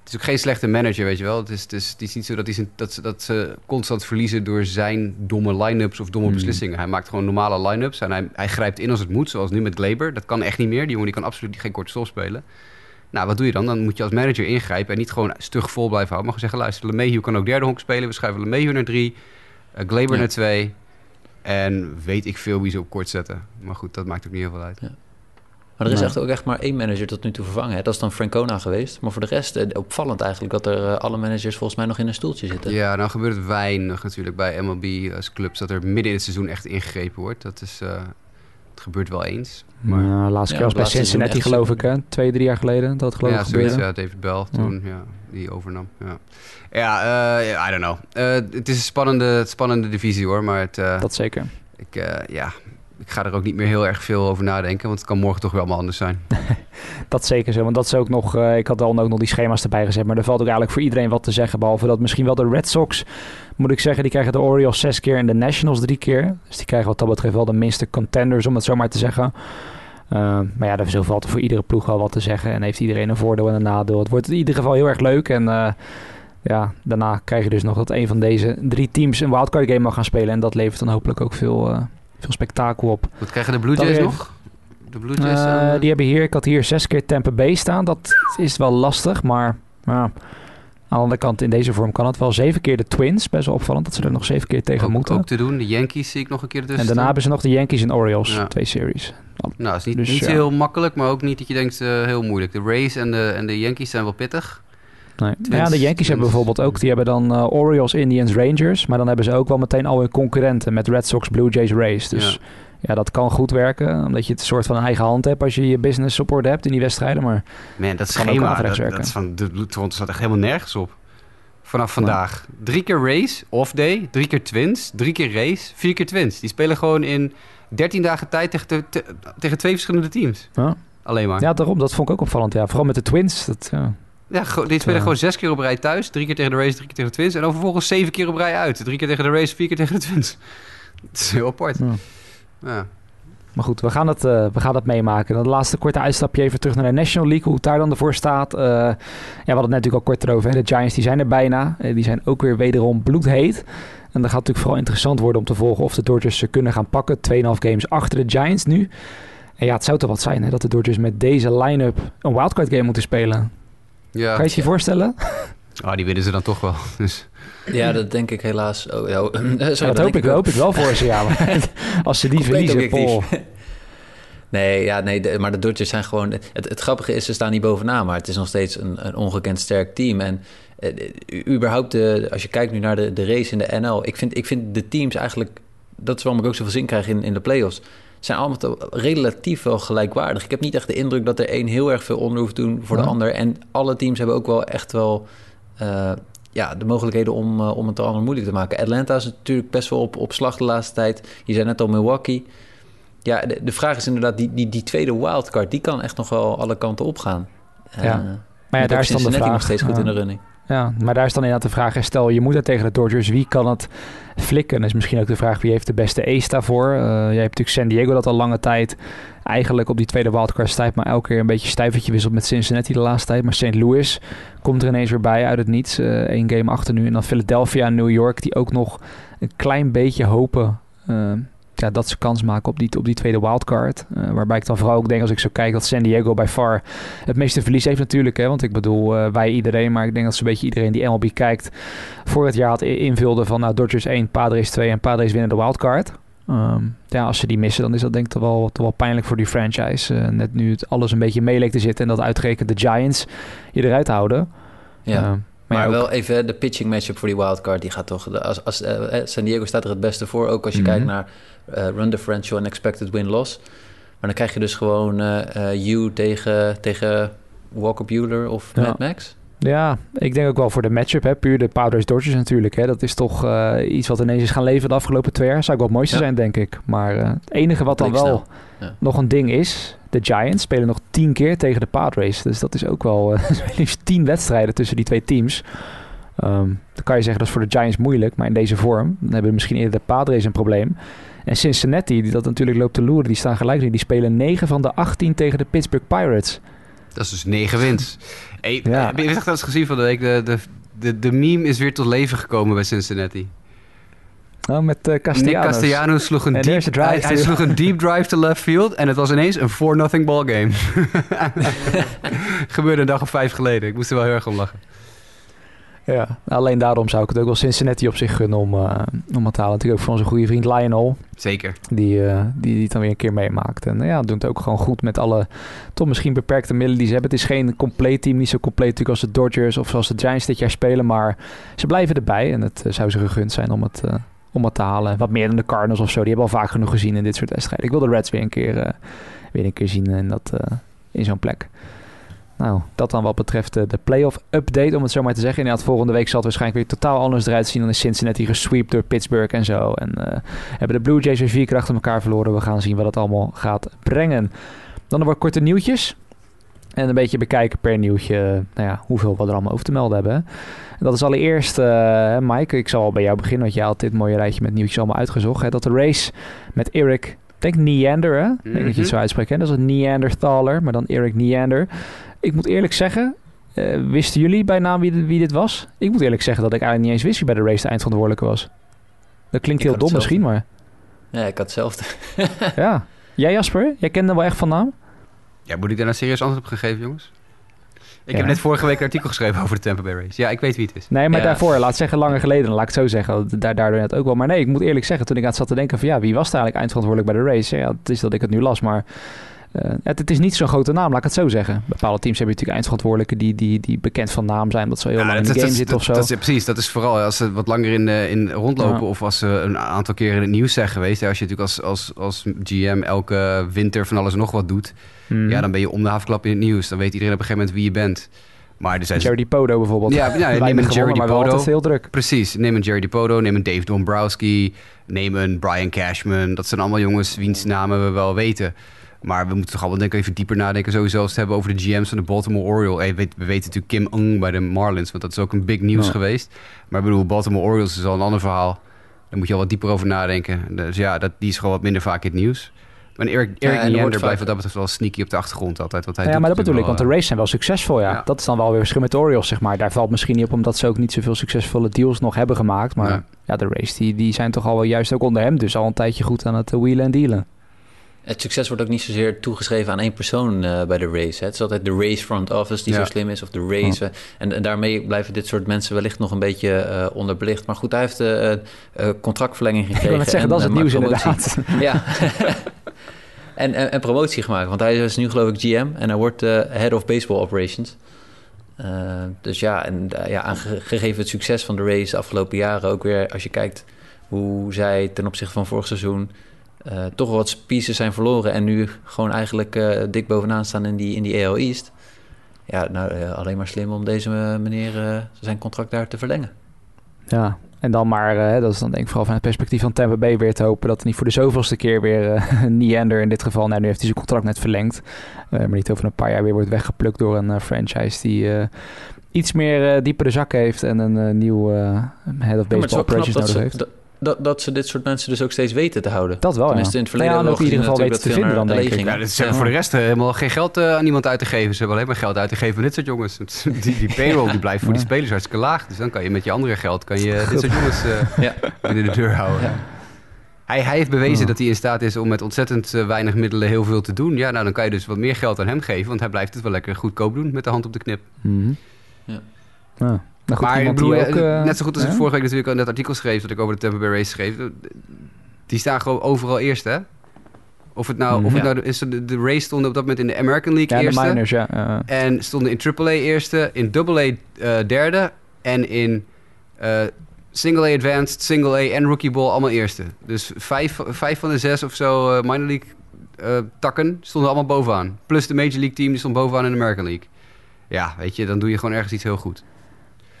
het is ook geen slechte manager, weet je wel. Het is, het is, het is niet zo dat, hij zijn, dat, ze, dat ze constant verliezen door zijn domme line-ups of domme Hmm. beslissingen. Hij maakt gewoon normale line-ups en hij, hij grijpt in als het moet, zoals nu met Glaber. Dat kan echt niet meer. Die jongen die kan absoluut geen korte stop spelen. Nou, wat doe je dan? Dan moet je als manager ingrijpen en niet gewoon stug vol blijven houden. Maar gewoon zeggen, luister, LeMahieu kan ook derde honk spelen. We schuiven LeMahieu naar drie, uh, Glaber Ja. naar twee. En weet ik veel wie ze op kort zetten. Maar goed, dat maakt ook niet heel veel uit. Maar er is Nee. echt ook echt maar één manager tot nu toe vervangen. Hè? Dat is dan Francona geweest. Maar voor de rest, eh, opvallend eigenlijk dat er eh, alle managers volgens mij nog in een stoeltje zitten. Ja, nou gebeurt het weinig natuurlijk bij MLB als clubs... dat er midden in het seizoen echt ingegrepen wordt. Dat is... eh, het gebeurt wel eens. Maar, ja, laatste Ja, keer was bij Cincinnati geloof ik, hè? Twee, drie jaar geleden dat geloof ja, ik zoiets, ja, David Bell toen, ja. die overnam. Ja, ja eh, I don't know. Eh, het is een spannende, spannende divisie hoor, maar het, eh, Dat zeker. ik, eh, ja, ik ga er ook niet meer heel erg veel over nadenken... want het kan morgen toch weer allemaal anders zijn. Dat zeker zo, want dat is ook nog... eh, ik had dan ook nog die schema's erbij gezet, maar er valt ook eigenlijk voor iedereen wat te zeggen. Behalve dat misschien wel de Red Sox, moet ik zeggen, die krijgen de Orioles zes keer en de Nationals drie keer. Dus die krijgen wat dat betreft wel de minste contenders, om het zo maar te zeggen. Eh, maar ja, er valt voor iedere ploeg wel wat te zeggen. En heeft iedereen een voordeel en een nadeel. Het wordt in ieder geval heel erg leuk. En eh, ja, daarna krijg je dus nog dat een van deze drie teams een wildcard game mag gaan spelen. En dat levert dan hopelijk ook veel, veel spektakel op. Wat krijgen de Blue Jays nog? De Blue Jays... Eh, eh, die hebben hier, ik had hier zes keer Tampa Bay staan. Dat is wel lastig, maar ja, aan de andere kant in deze vorm kan het wel. Zeven keer de Twins, best wel opvallend dat ze er nog zeven keer tegen ook, moeten. ook te doen. De Yankees zie ik nog een keer ertussen en daarna hebben ze nog de Yankees en Orioles, Ja. twee series. Nou, is niet, Dus niet ja. heel makkelijk, maar ook niet dat je denkt eh, heel moeilijk. De Rays en de, en de Yankees zijn wel pittig. Nee. Ja, de Yankees hebben bijvoorbeeld ook, die hebben dan eh, Orioles, Indians, Rangers. Maar dan hebben ze ook wel meteen al hun concurrenten met Red Sox, Blue Jays, Rays. Dus Ja. ja. dat kan goed werken, omdat je het soort van een eigen hand hebt als je je business orde hebt in die wedstrijden. Maar Man, dat schema, dat, dat is van de Toronto staat echt helemaal nergens op. Vanaf vandaag. Drie keer Rays, off day. Drie keer Twins. Drie keer Rays. Vier keer Twins. Die spelen gewoon in 13 dagen tijd tegen, te- te- tegen twee verschillende teams. Ja. Alleen maar. ja, daarom, dat vond ik ook opvallend. Ja, vooral met de Twins. Dat, ja. Ja, die spelen Ja. gewoon zes keer op rij thuis. Drie keer tegen de Rays, drie keer tegen de Twins. En dan vervolgens zeven keer op rij uit. Drie keer tegen de Rays, vier keer tegen de Twins. Het is heel apart. Ja. Ja. Maar goed, we gaan het, eh, we gaan het meemaken. Dan de laatste korte uitstapje even terug naar de National League. Hoe het daar dan ervoor staat. Eh, ja, we hadden het net natuurlijk al kort erover. Hè. De Giants die zijn er bijna. Eh, die zijn ook weer wederom bloedheet. En dan gaat het natuurlijk vooral interessant worden om te volgen of de Dodgers ze kunnen gaan pakken. 2,5 games achter de Giants nu. En ja, het zou toch wat zijn hè, dat de Dodgers met deze line-up een wildcard game moeten spelen. Ja. Kan je het je voorstellen? Oh, die winnen ze dan toch wel. Dus, Ja, dat denk ik helaas. Oh, ja, sorry, Ja, dat hoop ik, ook. hoop ik wel voor ze. Ja, maar als ze die verliezen. Paul. Nee, ja, nee de- maar de Dodgers zijn gewoon... Het, het grappige is, ze staan niet bovenaan... maar het is nog steeds een, een ongekend sterk team. En eh, u- überhaupt, de, als je kijkt nu naar de, de race in de NL... Ik vind, ik vind de teams eigenlijk... Dat is waarom ik ook zoveel zin krijg in, in de playoffs... zijn allemaal te- relatief wel gelijkwaardig. Ik heb niet echt de indruk dat er één heel erg veel onder hoeft te doen voor de ander. En alle teams hebben ook wel echt wel... eh, ja, de mogelijkheden om, eh, om het de ander moeilijk te maken. Atlanta is natuurlijk best wel op, op slag de laatste tijd. Je zei net al Milwaukee... Ja, de, de vraag is inderdaad, die, die, die tweede wildcard, die kan echt nog wel alle kanten opgaan. Ja. Eh, Maar ja, daar is dan de vraag. nog steeds goed in de running. Ja, maar daar is dan inderdaad de vraag, stel je moet het tegen de Dodgers, wie kan het flikken? is misschien ook de vraag, wie heeft de beste ace daarvoor? Uh, jij hebt natuurlijk San Diego dat al lange tijd eigenlijk op die tweede wildcard stijf, maar elke keer een beetje stijvertje wisselt met Cincinnati de laatste tijd. Maar St. Louis komt er ineens weer bij uit het niets, uh, één game achter nu. En dan Philadelphia en New York, die ook nog een klein beetje hopen... Uh, ja, dat ze kans maken op die, op die tweede wildcard. Uh, waarbij ik dan vooral ook denk als ik zo kijk dat San Diego bij far het meeste verlies heeft natuurlijk. Hè, want ik bedoel, uh, wij iedereen, maar ik denk dat zo'n beetje iedereen die MLB kijkt voor het jaar had invulde van nou, Dodgers 1, Padres 2 en Padres winnen de wildcard. Um, ja, als ze die missen, dan is dat denk ik toch wel, toch wel pijnlijk voor die franchise. Uh, net nu het alles een beetje mee leek te zitten en dat uitgerekend de Giants je eruit houden. Ja. Maar, wel even de pitching matchup voor die wildcard. Die gaat toch. Als, als, uh, San Diego staat er het beste voor. Ook als je mm -hmm. kijkt naar uh, run differential en expected win-loss. Maar dan krijg je dus gewoon uh, U tegen, tegen Walker Bueller of ja. Mad Max. Ja, ik denk ook wel voor de matchup. Hè. Puur de Padres Dodgers natuurlijk. Hè. Dat is toch uh, iets wat ineens is gaan leven de afgelopen twee jaar. Zou ook wel het mooiste ja. zijn, denk ik. Maar uh, het enige wat dan wel ja. nog een ding is... De Giants spelen nog tien keer tegen de Padres. Dus dat is ook wel uh, liefst tien wedstrijden tussen die twee teams. Um, dan kan je zeggen dat is voor de Giants moeilijk. Maar in deze vorm dan hebben misschien eerder de Padres een probleem. En Cincinnati, die dat natuurlijk loopt te loeren, die staan gelijk. Die spelen 9 van de 18 tegen de Pittsburgh Pirates. Dat is dus 9 wins. Hey, ja. Heb je echt eens gezien van de week? De, de, de, de meme is weer tot leven gekomen bij Cincinnati. Oh, met uh, Castellanos. Nick Castellanos sloeg een, deep, drive hij, hij sloeg een deep drive to left field en het was ineens een 4-0 ballgame. Gebeurde een dag of vijf geleden. Ik moest er wel heel erg om lachen. Ja, alleen daarom zou ik het ook wel Cincinnati op zich gunnen om, uh, om het te halen. Natuurlijk ook voor onze goede vriend Lionel. Zeker. Die, uh, die, die het dan weer een keer meemaakt. En ja, doen het ook gewoon goed met alle toch misschien beperkte middelen die ze hebben. Het is geen compleet team, niet zo compleet natuurlijk als de Dodgers of zoals de Giants dit jaar spelen. Maar ze blijven erbij en het uh, zou ze gegund zijn om het, om het te halen. Wat meer dan de Cardinals of zo, die hebben al vaak genoeg gezien in dit soort wedstrijden. Ik wil de Reds weer een keer, weer een keer zien in, dat, in zo'n plek. Nou, dat dan wat betreft de, de playoff update, om het zo maar te zeggen. Inderdaad, volgende week zal het waarschijnlijk weer totaal anders eruit zien. Dan is Cincinnati gesweept door Pittsburgh en zo. En uh, hebben de Blue Jays weer vier keer achter elkaar verloren. We gaan zien wat het allemaal gaat brengen. Dan nog wat korte nieuwtjes. En een beetje bekijken per nieuwtje nou ja, hoeveel we er allemaal over te melden hebben. En dat is allereerst, uh, Mike, ik zal al bij jou beginnen, want jij had dit mooie rijtje met nieuwtjes allemaal uitgezocht. Hè, dat de race met Eric, ik denk Neander, hè? Mm -hmm. denk dat je het zo uitspreekt. Hè? Dat is een Neanderthaler, maar dan Eric Neander. Ik moet eerlijk zeggen, uh, wisten jullie bij naam wie, wie, dit was? Ik moet eerlijk zeggen dat ik eigenlijk niet eens wist wie bij de race de eindverantwoordelijke was. Dat klinkt ik heel dom misschien, maar... Ja, ik had hetzelfde. ja. Jij Jasper, jij kende hem wel echt van naam? Ja, moet ik daar nou serieus antwoord op gegeven, jongens? Ik ja. heb net vorige week een artikel geschreven over de Tampa Bay Race. Ja, ik weet wie het is. Nee, maar ja. daarvoor, laat zeggen langer geleden, laat ik het zo zeggen. Daar, daardoor net ook wel. Maar nee, ik moet eerlijk zeggen, toen ik aan het zat te denken van ja, wie was er eigenlijk eindverantwoordelijk bij de race? Ja, het is dat ik het nu las, maar uh, het, het, is niet zo'n grote naam, laat ik het zo zeggen. Bepaalde teams hebben natuurlijk eindverantwoordelijken die, die, die bekend van naam zijn, omdat ze heel ja, lang in de game dat, zitten of zo. Dat is, precies, dat is vooral als ze wat langer in, de, in rondlopen ja. of als ze een aantal keer in het nieuws zijn geweest. Als je natuurlijk als, als, als GM elke winter van alles en nog wat doet, mm. ja, dan ben je om de havenklap in het nieuws. Dan weet iedereen op een gegeven moment wie je bent. Maar er zijn... Jerry Podo bijvoorbeeld. Ja, ja neem een Jerry Podo. heel druk. Precies, neem een Jerry Podo, neem een Dave Dombrowski, neem een Brian Cashman. Dat zijn allemaal jongens wiens namen we wel weten. Maar we moeten toch allemaal denk ik even dieper nadenken. Sowieso als het hebben over de GM's van de Baltimore Orioles. Hey, we, we, weten natuurlijk Kim Ung bij de Marlins, want dat is ook een big nieuws ja. geweest. Maar ik bedoel, Baltimore Orioles is al een ander verhaal. Daar moet je al wat dieper over nadenken. Dus ja, dat, die is gewoon wat minder vaak in het nieuws. Maar Erik, Erik ja, blijft wat dat betreft wel sneaky op de achtergrond altijd. Wat hij ja, doet maar dat bedoel ik, wel, want de races zijn wel succesvol, ja. ja. Dat is dan wel weer verschil met de Orioles, zeg maar. Daar valt misschien niet op, omdat ze ook niet zoveel succesvolle deals nog hebben gemaakt. Maar ja, ja de race, die, die zijn toch al wel juist ook onder hem. Dus al een tijdje goed aan het wheelen en dealen. Het succes wordt ook niet zozeer toegeschreven aan één persoon uh, bij de race. Hè. Het is altijd de race front office die ja. zo slim is, of de race. Ja. En, en, daarmee blijven dit soort mensen wellicht nog een beetje uh, onderbelicht. Maar goed, hij heeft uh, contractverlenging gekregen. Ik wil zeggen, en, dat is het nieuws inderdaad. ja. en, en, en, promotie gemaakt, want hij is nu geloof ik GM en hij wordt Head of Baseball Operations. dus ja, en ja, aangegeven het succes van de race de afgelopen jaren ook weer, als je kijkt hoe zij ten opzichte van vorig seizoen uh, toch wat pieces zijn verloren en nu gewoon eigenlijk uh, dik bovenaan staan in die, in die AL East. Ja, nou, uh, alleen maar slim om deze meneer zijn contract daar te verlengen. Ja, en dan maar, dat is dan denk ik vooral van het perspectief van Tampa Bay weer te hopen dat het niet voor de zoveelste keer weer Neander in dit geval, nou nu heeft hij zijn contract net verlengd, maar niet over een paar jaar weer wordt weggeplukt door een franchise die iets meer eh, diepere zakken heeft en een eh, nieuw eh, head of Ja, baseball knap operations dat nodig ze, heeft. dat, dat, dat ze dit soort mensen dus ook steeds weten te houden. Dat wel, Tenminste, ja. in het verleden Nou ja, ook in ieder geval weten te vinden dan, denk veel ik. Ja, dat is voor de rest eh, helemaal geen geld eh, aan iemand uit te geven. Ze hebben alleen maar geld uit te geven aan dit soort jongens. Die, die payroll die blijft voor die spelers hartstikke laag. Dus dan kan je met je andere geld kan je dit soort jongens eh, Ja. binnen de deur houden. Ja. Hij, hij heeft bewezen dat hij in staat is om met ontzettend weinig middelen heel veel te doen. Ja, nou dan kan je dus wat meer geld aan hem geven. Want hij blijft het wel lekker goedkoop doen met de hand op de knip. Mhm. Ja. Ja. Nou goed, maar ik bedoel, die ook, eh, eh, net zo goed als ik vorige week natuurlijk al in dat artikel schreef... dat ik over de Tampa Bay Race schreef. eh, Die staan gewoon overal eerst, hè? Of het nou, of het Ja. nou is, de, de race stond op dat moment in de American League Ja, de eerste. miners, ja. ja. En stonden in AAA eerste, in AA eh, derde en in eh, Single A Advanced, Single A en Rookie Ball allemaal eerste. Dus vijf, vijf van de zes of zo eh, minor league eh, takken stonden allemaal bovenaan. Plus de Major League team die stond bovenaan in de American League. Ja, weet je, dan doe je gewoon ergens iets heel goed.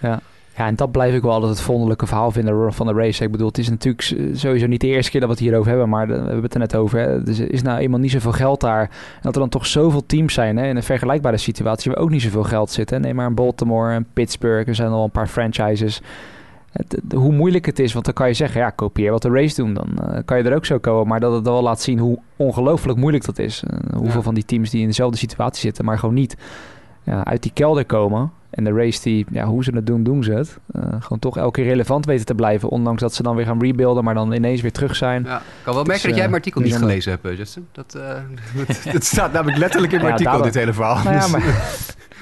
Ja. ja, en dat blijf ik wel altijd het wonderlijke verhaal vinden van de race. Ik bedoel, het is natuurlijk sowieso niet de eerste keer dat we het hierover hebben, maar de- we hebben het er net over. Hè. Dus er is nou eenmaal niet zoveel geld daar. En dat er dan toch zoveel teams zijn hè, in een vergelijkbare situatie waar ook niet zoveel geld zit. Hè. Neem maar een Baltimore en Pittsburgh, er zijn al een paar franchises. Het- hoe moeilijk het is, want dan kan je zeggen, ja, kopieer wat de race doen. Dan eh, kan je er ook zo komen. Maar dat het wel laat zien hoe ongelooflijk moeilijk dat is. Eh, hoeveel Ja. van die teams die in dezelfde situatie zitten, maar gewoon niet ja, uit die kelder komen. En de race die, ja, hoe ze het doen, doen ze het. Eh, gewoon toch elke keer relevant weten te blijven. Ondanks dat ze dan weer gaan rebuilden, maar dan ineens weer terug zijn. Ja, ik kan wel merken Dus, dat jij eh, mijn artikel niet gelezen hebt, eh, Justin. Dat, eh, dat, dat staat namelijk letterlijk in mijn Ja, artikel, dit hele verhaal. Nou ja, maar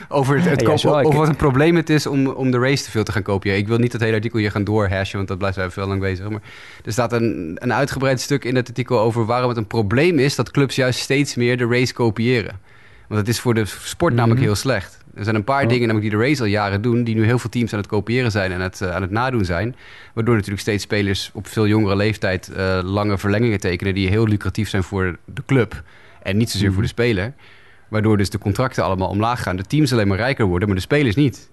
Over het, het Ja, kopen- wel. Wat een probleem het is om, om de race te veel te gaan kopiëren. Ik wil niet het hele artikel hier gaan doorhashen, want dat blijft even veel lang bezig. Maar er staat een, een uitgebreid stuk in het artikel over waarom het een probleem is dat clubs juist steeds meer de race kopiëren. Want het is voor de sport namelijk Mhm. heel slecht. Er zijn een paar dingen namelijk die de race al jaren doen, die nu heel veel teams aan het kopiëren zijn en het, eh, aan het nadoen zijn. Waardoor natuurlijk steeds spelers op veel jongere leeftijd eh, lange verlengingen tekenen die heel lucratief zijn voor de club en niet zozeer Mhm. voor de speler. Waardoor dus de contracten allemaal omlaag gaan. De teams alleen maar rijker worden, maar de spelers niet.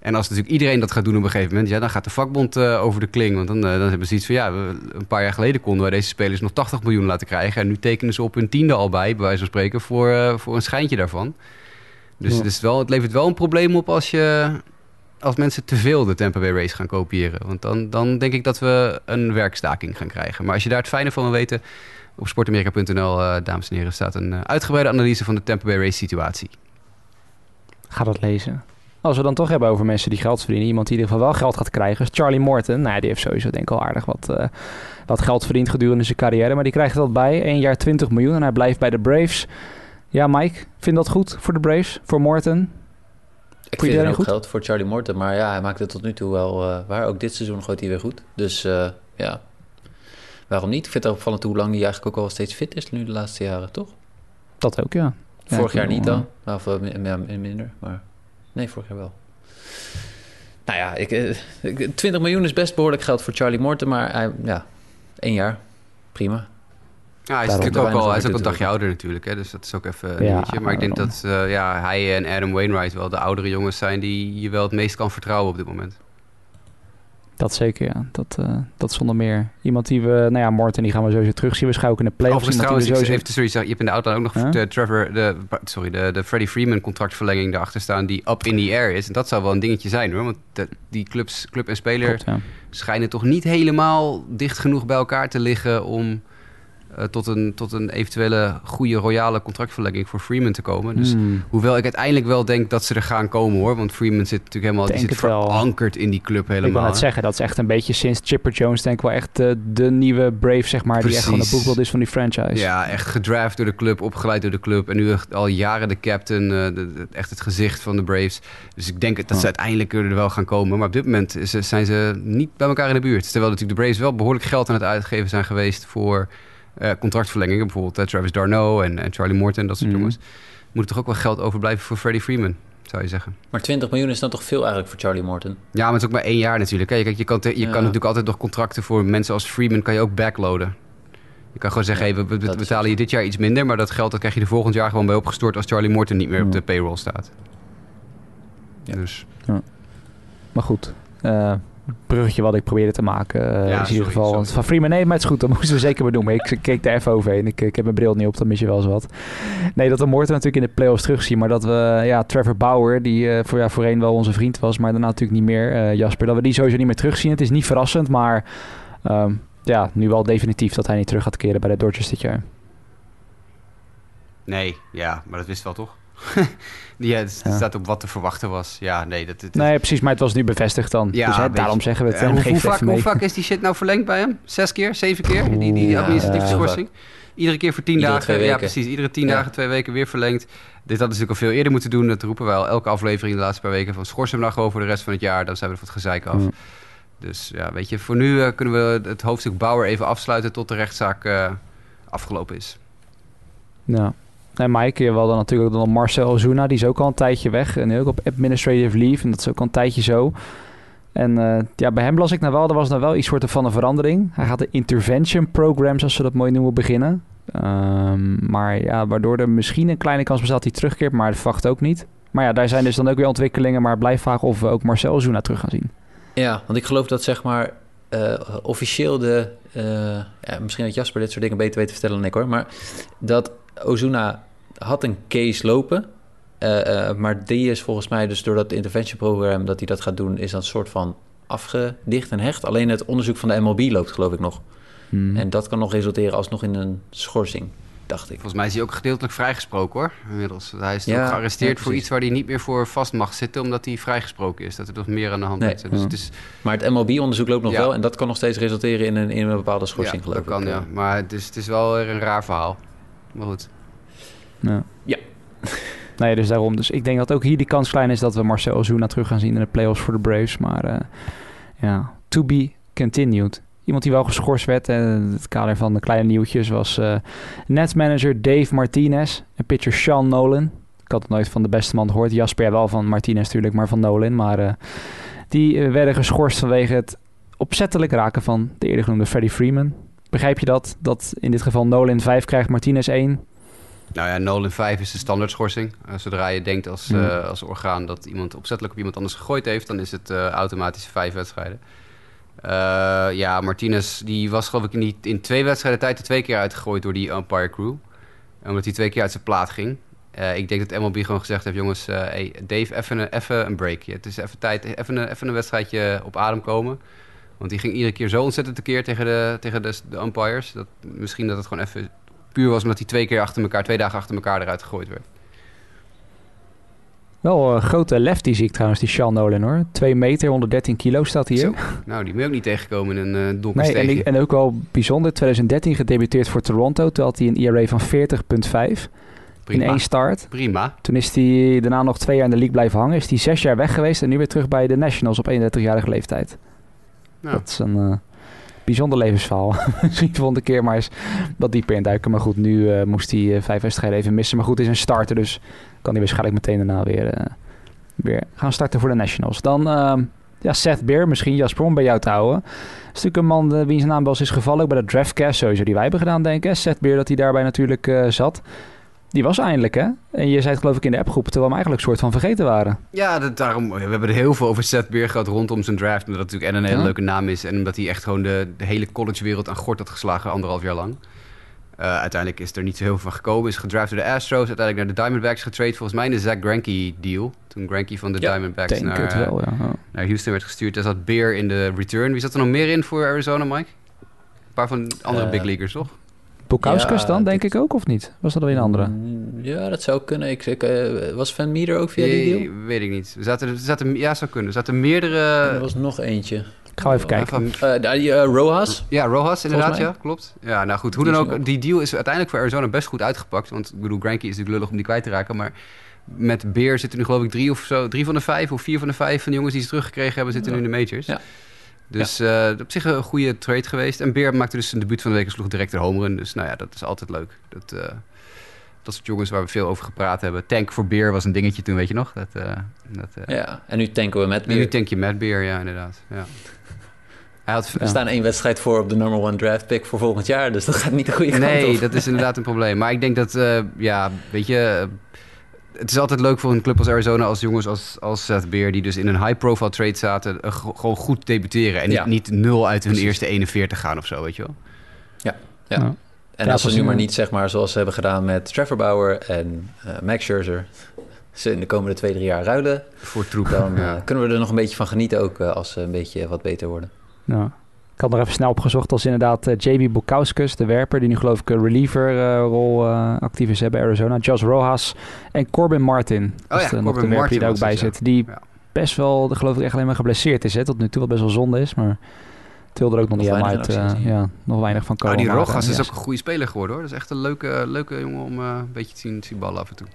En als natuurlijk iedereen dat gaat doen op een gegeven moment, ja, dan gaat de vakbond eh, over de kling. Want dan, dan hebben ze iets van, ja, we- een paar jaar geleden konden wij deze spelers nog 80 miljoen laten krijgen. En nu tekenen ze op hun tiende al bij, bij wijze van spreken, voor, voor een schijntje daarvan. Dus Ja. is wel, het levert wel een probleem op als, je, als mensen te veel de Tampa Bay Race gaan kopiëren. Want dan, dan denk ik dat we een werkstaking gaan krijgen. Maar als je daar het fijne van wil weten, op sportamerika.nl, eh, dames en heren, staat een eh, uitgebreide analyse van de Tampa Bay Race situatie. ga dat lezen. Als we dan toch hebben over mensen die geld verdienen. Iemand die in ieder geval wel geld gaat krijgen is Charlie Morton. Nou, ja, die heeft sowieso denk ik al aardig wat, eh, wat geld verdiend gedurende zijn carrière. Maar die krijgt dat bij. Eén jaar 20 miljoen en hij blijft bij de Braves. Ja, Mike, vind dat goed voor de Braves? Voor Morton? Ik vind er ook goed? geld voor Charlie Morton, maar ja, hij maakt het tot nu toe wel eh, waar. Ook dit seizoen gooit hij weer goed. Dus eh, ja, waarom niet? Ik vind het opvallend hoe lang hij eigenlijk ook al steeds fit is nu de laatste jaren, toch? Dat ook, ja. Vorig jaar niet dan. Of eh, mi- minder, maar... Nee, vorig jaar wel. Nou ja, ik, eh, ik- 20 miljoen is best behoorlijk geld voor Charlie Morton, maar hij, ja, één jaar. Prima. Ja, hij is natuurlijk ook al, hij is ook een dagje ouder natuurlijk. Hè, dus dat is ook even een Ja, dingetje. Maar ik denk dat eh, ja, hij en Adam Wainwright wel de oudere jongens zijn die je wel het meest kan vertrouwen op dit moment. Dat zeker, ja. Dat, eh, dat zonder meer. Iemand die we... Nou ja, Morton die gaan we sowieso terugzien. Waarschijnlijk in de playoffs. Overigens trouwens, we even sorry, je hebt in de outline ook nog de Trevor, de, sorry, de, de Freddie Freeman contractverlenging daarachter staan die up in the air is. En dat zou wel een dingetje zijn hoor. Want de- die clubs, club en speler Klopt, ja. schijnen toch niet helemaal dicht genoeg bij elkaar te liggen om eh, tot, een, tot een eventuele goede royale contractverlenging voor Freeman te komen. Dus Hmm. Hoewel ik uiteindelijk wel denk dat ze er gaan komen hoor. Want Freeman zit natuurlijk helemaal die zit het verankerd in die club helemaal. Ik wil net hè. zeggen, dat is echt een beetje sinds Chipper Jones denk ik wel echt eh, de nieuwe Brave, zeg maar. Die echt gewoon het Precies. boekbeeld is van die franchise. Ja, echt gedraft door de club, opgeleid door de club. En nu echt al jaren de captain, eh, de- de- echt het gezicht van de Braves. Dus ik denk dat ze uiteindelijk er wel gaan komen. Maar op dit moment is- zijn ze niet bij elkaar in de buurt. Terwijl natuurlijk de Braves wel behoorlijk geld aan het uitgeven zijn geweest voor eh, contractverlengingen. Bijvoorbeeld eh, Travis Darno en, en Charlie Morton, dat soort Mhm. jongens. Moet er toch ook wel geld overblijven voor Freddie Freeman, zou je zeggen. Maar 20 miljoen is dan toch veel eigenlijk voor Charlie Morton? Ja, maar het is ook maar één jaar natuurlijk. Hè. Kijk, je, kan, te- je Ja. kan natuurlijk altijd nog contracten voor mensen als Freeman kan je ook backloaden. Je kan gewoon zeggen, Ja, hey, we, betalen je dit jaar iets minder, maar dat geld dat krijg je er volgend jaar gewoon bij opgestort als Charlie Morton niet meer op Ja. de payroll staat. Ja. Dus Maar goed, eh, bruggetje wat ik probeerde te maken. eh, Ja, in sorry, ieder geval. sorry. Want van Freeman, nee, maar het is goed. Dat moesten we zeker benoemen. Ik, ik keek daar even overheen. Ik, ik heb mijn bril niet op, dan mis je wel eens wat. Nee, dat we Morten natuurlijk in de playoffs terugzien. Maar dat we, ja, Trevor Bauer, die eh, voor, ja, voorheen wel onze vriend was, maar daarna natuurlijk niet meer, eh, Jasper, dat we die sowieso niet meer terugzien. Het is niet verrassend, maar ehm, ja, nu wel definitief dat hij niet terug gaat keren bij de Dodgers dit jaar. Nee, ja, maar dat wist wel toch? Die, ja, het Ja. staat op wat te verwachten was. Ja, nee, dat... dat Nee, precies, maar het was nu bevestigd dan. Ja, dus hè, je. daarom zeggen we het. Eh, en hoe, het vaak, hoe vaak is die shit nou verlengd bij hem? Zes keer? Zeven keer? Die, die, administratieve schorsing? Iedere keer voor tien Iedere dagen? Ja, precies. Iedere tien Ja. dagen, twee weken weer verlengd. Dit hadden ze natuurlijk al veel eerder moeten doen. Dat roepen wij al elke aflevering de laatste paar weken. Van schors hem nou gewoon voor de rest van het jaar. Dan zijn we er van het gezeik af. Dus ja, weet je, voor nu eh, kunnen we het hoofdstuk Bauer even afsluiten tot de rechtszaak eh, afgelopen is. Ja. En Mike, je wel dan natuurlijk dan Marcel Ozuna, die is ook al een tijdje weg. En ook op administrative leave. En dat is ook al een tijdje zo. En eh, ja, bij hem las ik nou wel, er was nou wel iets soort van een verandering. Hij gaat de intervention programs, als ze dat mooi noemen, beginnen. Ehm, maar ja, waardoor er misschien een kleine kans bestaat dat hij terugkeert, maar dat verwacht ook niet. Maar ja, daar zijn dus dan ook weer ontwikkelingen. Maar blijf vragen of we ook Marcel Ozuna terug gaan zien. Ja, want ik geloof dat zeg maar eh, officieel de... eh, ja, misschien dat Jasper dit soort dingen beter weet te vertellen dan ik hoor. Maar dat Ozuna had een case lopen. eh, eh, maar die is volgens mij dus door dat intervention program dat hij dat gaat doen... is dat soort van afgedicht en hecht. Alleen het onderzoek van de MLB loopt geloof ik nog. Hmm. En dat kan nog resulteren alsnog in een schorsing, dacht ik. Volgens mij is hij ook gedeeltelijk vrijgesproken hoor, inmiddels. Hij is Ja, ook gearresteerd ja, voor iets waar hij niet meer voor vast mag zitten, omdat hij vrijgesproken is. Dat er nog meer aan de hand Nee. is. Dus het is Maar het MLB-onderzoek loopt nog Ja. wel... en dat kan nog steeds resulteren in een, in een bepaalde schorsing, ja, geloof dat kan, ja. Maar het is, het is wel weer een raar verhaal. Maar goed. Ja. Ja. Nee, dus daarom. Dus ik denk dat ook hier die kans klein is dat we Marcel Ozuna terug gaan zien in de playoffs voor de Braves. Maar eh, ja, to be continued. Iemand die wel geschorst werd en in het kader van de kleine nieuwtjes was eh netmanager Dave Martinez en pitcher Sean Nolan. Ik had het nooit van de beste man gehoord. Jasper wel van Martinez natuurlijk, maar van Nolan. Maar eh, die eh, werden geschorst vanwege het opzettelijk raken van de eerder genoemde Freddie Freeman. Begrijp je dat? Dat in dit geval Nolan 5 krijgt, Martinez 1. Nou ja, Nolan 5 is de standaard schorsing. Eh, zodra je denkt als, Ja. eh, als orgaan dat iemand opzettelijk op iemand anders gegooid heeft, dan is het eh, automatisch vijf wedstrijden. Ja, Martinez die was geloof ik in, die, in twee wedstrijden tijd er twee keer uitgegooid door die umpire crew. Omdat hij twee keer uit zijn plaat ging. Ik denk dat MLB gewoon gezegd heeft, jongens, hey, Dave, even een, even een breakje. Het is even tijd, even een, even een wedstrijdje op adem komen. Want die ging iedere keer zo ontzettend tekeer tegen de, tegen de, de umpires. Dat, misschien dat het gewoon even puur was omdat hij twee keer achter elkaar, twee dagen achter elkaar eruit gegooid werd. Wel een grote lefty zie ik trouwens, die Sean Nolan hoor. 2 meter, 113 kilo staat hier. Zo. Nou, die moet je ook niet tegenkomen in een uh, donker Nee, en, en ook wel bijzonder, 2013 gedebuteerd voor Toronto. Toen had hij een ERA van 40,5 in één start. Prima. Toen is hij daarna nog twee jaar in de league blijven hangen. Is hij zes jaar weg geweest en nu weer terug bij de Nationals op 31-jarige leeftijd. Nou, Dat is een eh, bijzonder levensverhaal. Misschien de volgende keer maar eens wat dieper induiken. Maar goed, nu eh, moest hij eh, vijf wedstrijden even missen. Maar goed, is een starter, dus kan hij waarschijnlijk meteen daarna weer, eh, weer gaan starten voor de Nationals. Dan ehm, ja, Seth Beer, misschien Jasper om bij jou te houden. Dat is natuurlijk een man wiens naam wel eens is gevallen. Ook bij de draftcast sowieso die wij hebben gedaan, denk ik. Seth Beer, dat hij daarbij natuurlijk zat. Die was eindelijk, hè? En je zei het geloof ik in de appgroep, terwijl we hem eigenlijk een soort van vergeten waren. ja, dat, daarom, we hebben er heel veel over Seth Beer gehad rondom zijn draft. Omdat dat natuurlijk en een hele Ja. leuke naam is. En omdat hij echt gewoon de, de hele collegewereld aan gort had geslagen anderhalf jaar lang. Eh, uiteindelijk is er niet zo heel veel van gekomen. Is gedraft door de Astros. Uiteindelijk naar de Diamondbacks getrade. Volgens mij in de Zach Greinke deal. Toen Greinke van de Ja, Diamondbacks naar, het wel, ja. naar Houston werd gestuurd. Daar zat Beer in de return. Wie zat er nog meer in voor Arizona, Mike? Een paar van de andere Eh, big leaguers, toch? Bukauskas Ja, dan, denk dit- ik ook, of niet? Was dat alweer een andere? Mm, Ja, dat zou kunnen. Ik, ik, eh, was Van Meter ook via die deal? Nee, weet ik niet. Er zaten, er zaten, ja, zou kunnen. Er zaten meerdere... er was nog eentje. Ik ga even kijken. Even- Eh, daar die, eh, Rojas. Ja, Rojas inderdaad, ja, klopt. Ja, nou goed, hoe Die dan ook. die deal is uiteindelijk voor Arizona best goed uitgepakt. Want ik bedoel, Granky is natuurlijk lullig om die kwijt te raken, maar met Beer zitten nu geloof ik drie of zo, drie van de vijf of vier van de vijf van de jongens die ze teruggekregen hebben, zitten nu in de majors. Ja. Dus eh, op zich een goede trade geweest. En Beer maakte dus zijn debuut van de week en sloeg direct de home run. Dus nou ja, dat is altijd leuk. Dat, eh, dat soort jongens waar we veel over gepraat hebben. Tank voor Beer was een dingetje toen, weet je nog? Dat, eh, dat, Ja, en nu tanken we met En nu tank je met Beer, ja, inderdaad. Ja. Hij had, We staan één wedstrijd voor op de number one draft pick voor volgend jaar. Dus dat gaat niet de goede kant Nee, op. dat is inderdaad een probleem. Maar ik denk dat, ja, weet je... het is altijd leuk voor een club als Arizona als jongens als, als Seth Beer... die dus in een high-profile trade zaten, eh, gewoon goed debuteren. En Ja. niet, nul uit hun Precies. eerste 41 gaan of zo, weet je wel. Ja. Ja. En als we precies. nu maar niet, zeg maar, zoals ze hebben gedaan met Trevor Bauer en eh, Max Scherzer... ze in de komende twee, drie jaar ruilen... Voor troep. dan Ja. eh, kunnen we er nog een beetje van genieten ook... als ze een beetje wat beter worden. Ja. Ik had nog even snel opgezocht als inderdaad eh, JB Bukowskis, de werper, die nu geloof ik een reliever-rol eh, actief is hè, bij Arizona. Josh Rojas en Corbin Martin. was ja, de, nog Corbin de werper die Martin daar ook bij ja. zit. Die Ja. best wel, geloof ik, echt alleen maar geblesseerd is hè, tot nu toe. Wat best wel zonde is, maar het wilde er ook nog, Nog niet helemaal weinig uit. eh, ja, nog weinig van Oh, komen. die maar, Rogas eh, is ja, ook een goede speler geworden, hoor. Dat is echt een leuke, leuke jongen om eh, een beetje te zien, te zien ballen af en toe.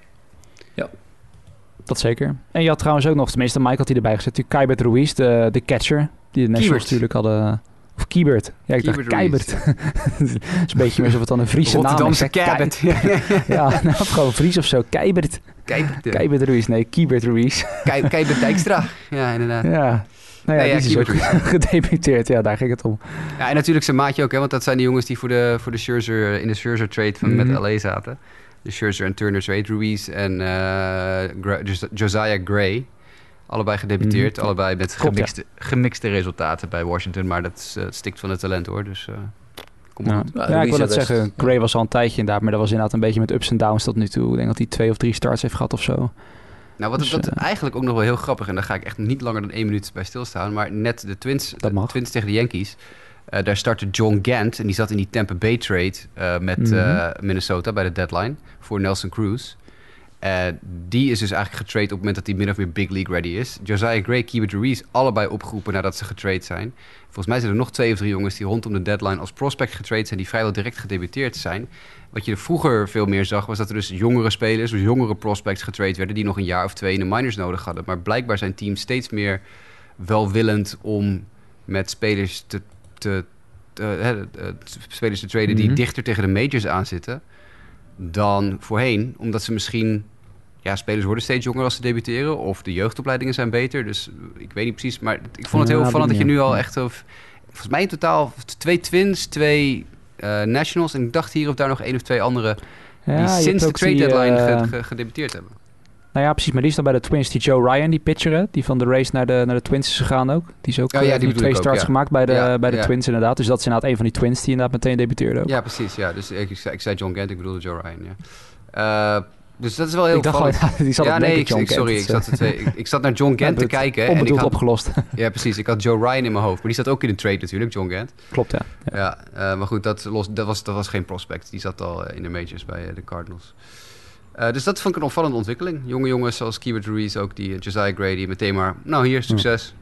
Dat zeker. En je had trouwens ook nog, tenminste Mike had hij erbij gezet, die Keibert Ruiz, de, de catcher. Die de Nationals natuurlijk hadden... Of Kiebert. Ja, ik dacht Kiebert Keibert. Het is een beetje alsof het dan een Friese naam is. Rotterdamse hè. Kei- Cabot. Ja, nou, of gewoon Fries of zo. Keibert. Kijk, Keibert Ruiz. Nee, Kiebert Ruiz. kijk bij Dijkstra. Ja, inderdaad. Ja. Nou ja, Nee, ja, die is ook Kiebert gedebuteerd. Ja, daar ging het om. Ja, en natuurlijk zijn maatje ook, hè, want dat zijn de jongens die voor de, voor de Scherzer, in de Scherzer trade van Mhm. met LA zaten. De Scherzer en Turner trade, Ruiz en Gra- Jos- Josiah Gray. Allebei gedebuteerd, Mhm. allebei met Klopt, ja. gemixte, gemixte resultaten bij Washington. Maar dat eh, stikt van het talent hoor, dus eh kom Ja, goed. Ja, ja ik wil best- zeggen, Gray was al een tijdje inderdaad, maar dat was inderdaad een beetje met ups en downs tot nu toe. Ik denk dat hij twee of drie starts heeft gehad of zo. Nou, wat, Dus, wat eh, eigenlijk ook nog wel heel grappig, en daar ga ik echt niet langer dan één minuut bij stilstaan, maar net de Twins, Dat de. Twins tegen de Yankees, eh, daar startte John Gant en die zat in die Tampa Bay trade eh, met Mhm. eh, Minnesota bij de deadline voor Nelson Cruz. Eh, die is dus eigenlijk getrade op het moment dat hij min of meer big league ready is. Josiah Gray, Keibert Ruiz, allebei opgeroepen nadat ze getrade zijn. Volgens mij zijn er nog twee of drie jongens die rondom de deadline als prospect getrade zijn, die vrijwel direct gedebuteerd zijn. Wat je vroeger veel meer zag, was dat er dus jongere spelers, dus jongere prospects getrade werden, die nog een jaar of twee in de minors nodig hadden. Maar blijkbaar zijn teams steeds meer welwillend om met spelers te, te, te- hè, eh, spelers te traden die Mhm. dichter tegen de majors aanzitten dan voorheen. Omdat ze misschien... Ja, spelers worden steeds jonger als ze debuteren. Of de jeugdopleidingen zijn beter. Dus ik weet niet precies. Maar ik vond het heel opvallend dat je nu al echt... Of, volgens mij in totaal twee Twins, twee eh, Nationals. En ik dacht hier of daar nog één of twee andere... Die sinds de trade deadline eh, ge- ge- gedebuteerd hebben. Nou ja, precies. Maar die is dan bij de Twins. Die Joe Ryan, die pitcher, hè, die van de race naar de, naar de Twins is gegaan ook. Die is ook Oh ja, eh, die twee ook, starts ja. gemaakt bij de, Ja, bij de. Twins inderdaad. Dus dat is inderdaad een van die Twins die inderdaad meteen debuteerde ook. Ja, precies. Ja. Dus ik, ik, zei, John Gant, ik bedoelde Joe Ryan. Ja. Dus dat is wel heel ik dacht gewoon, die zat ja, op nee, ik, ik- sorry, ik zat, ik, ik zat naar John Gant te kijken. En ik had, opgelost. ja, precies. Ik had Joe Ryan in mijn hoofd. Maar die zat ook in de trade natuurlijk, John Gant. Klopt, ja. ja. Ja, eh, maar goed, dat, los, dat, was, dat was geen prospect. Die zat al eh, in de majors bij eh, de Cardinals. Dus dat vond ik een opvallende ontwikkeling. Jonge jongens zoals Keibert Ruiz, ook die Josiah Gray, die meteen maar... Nou, hier, succes.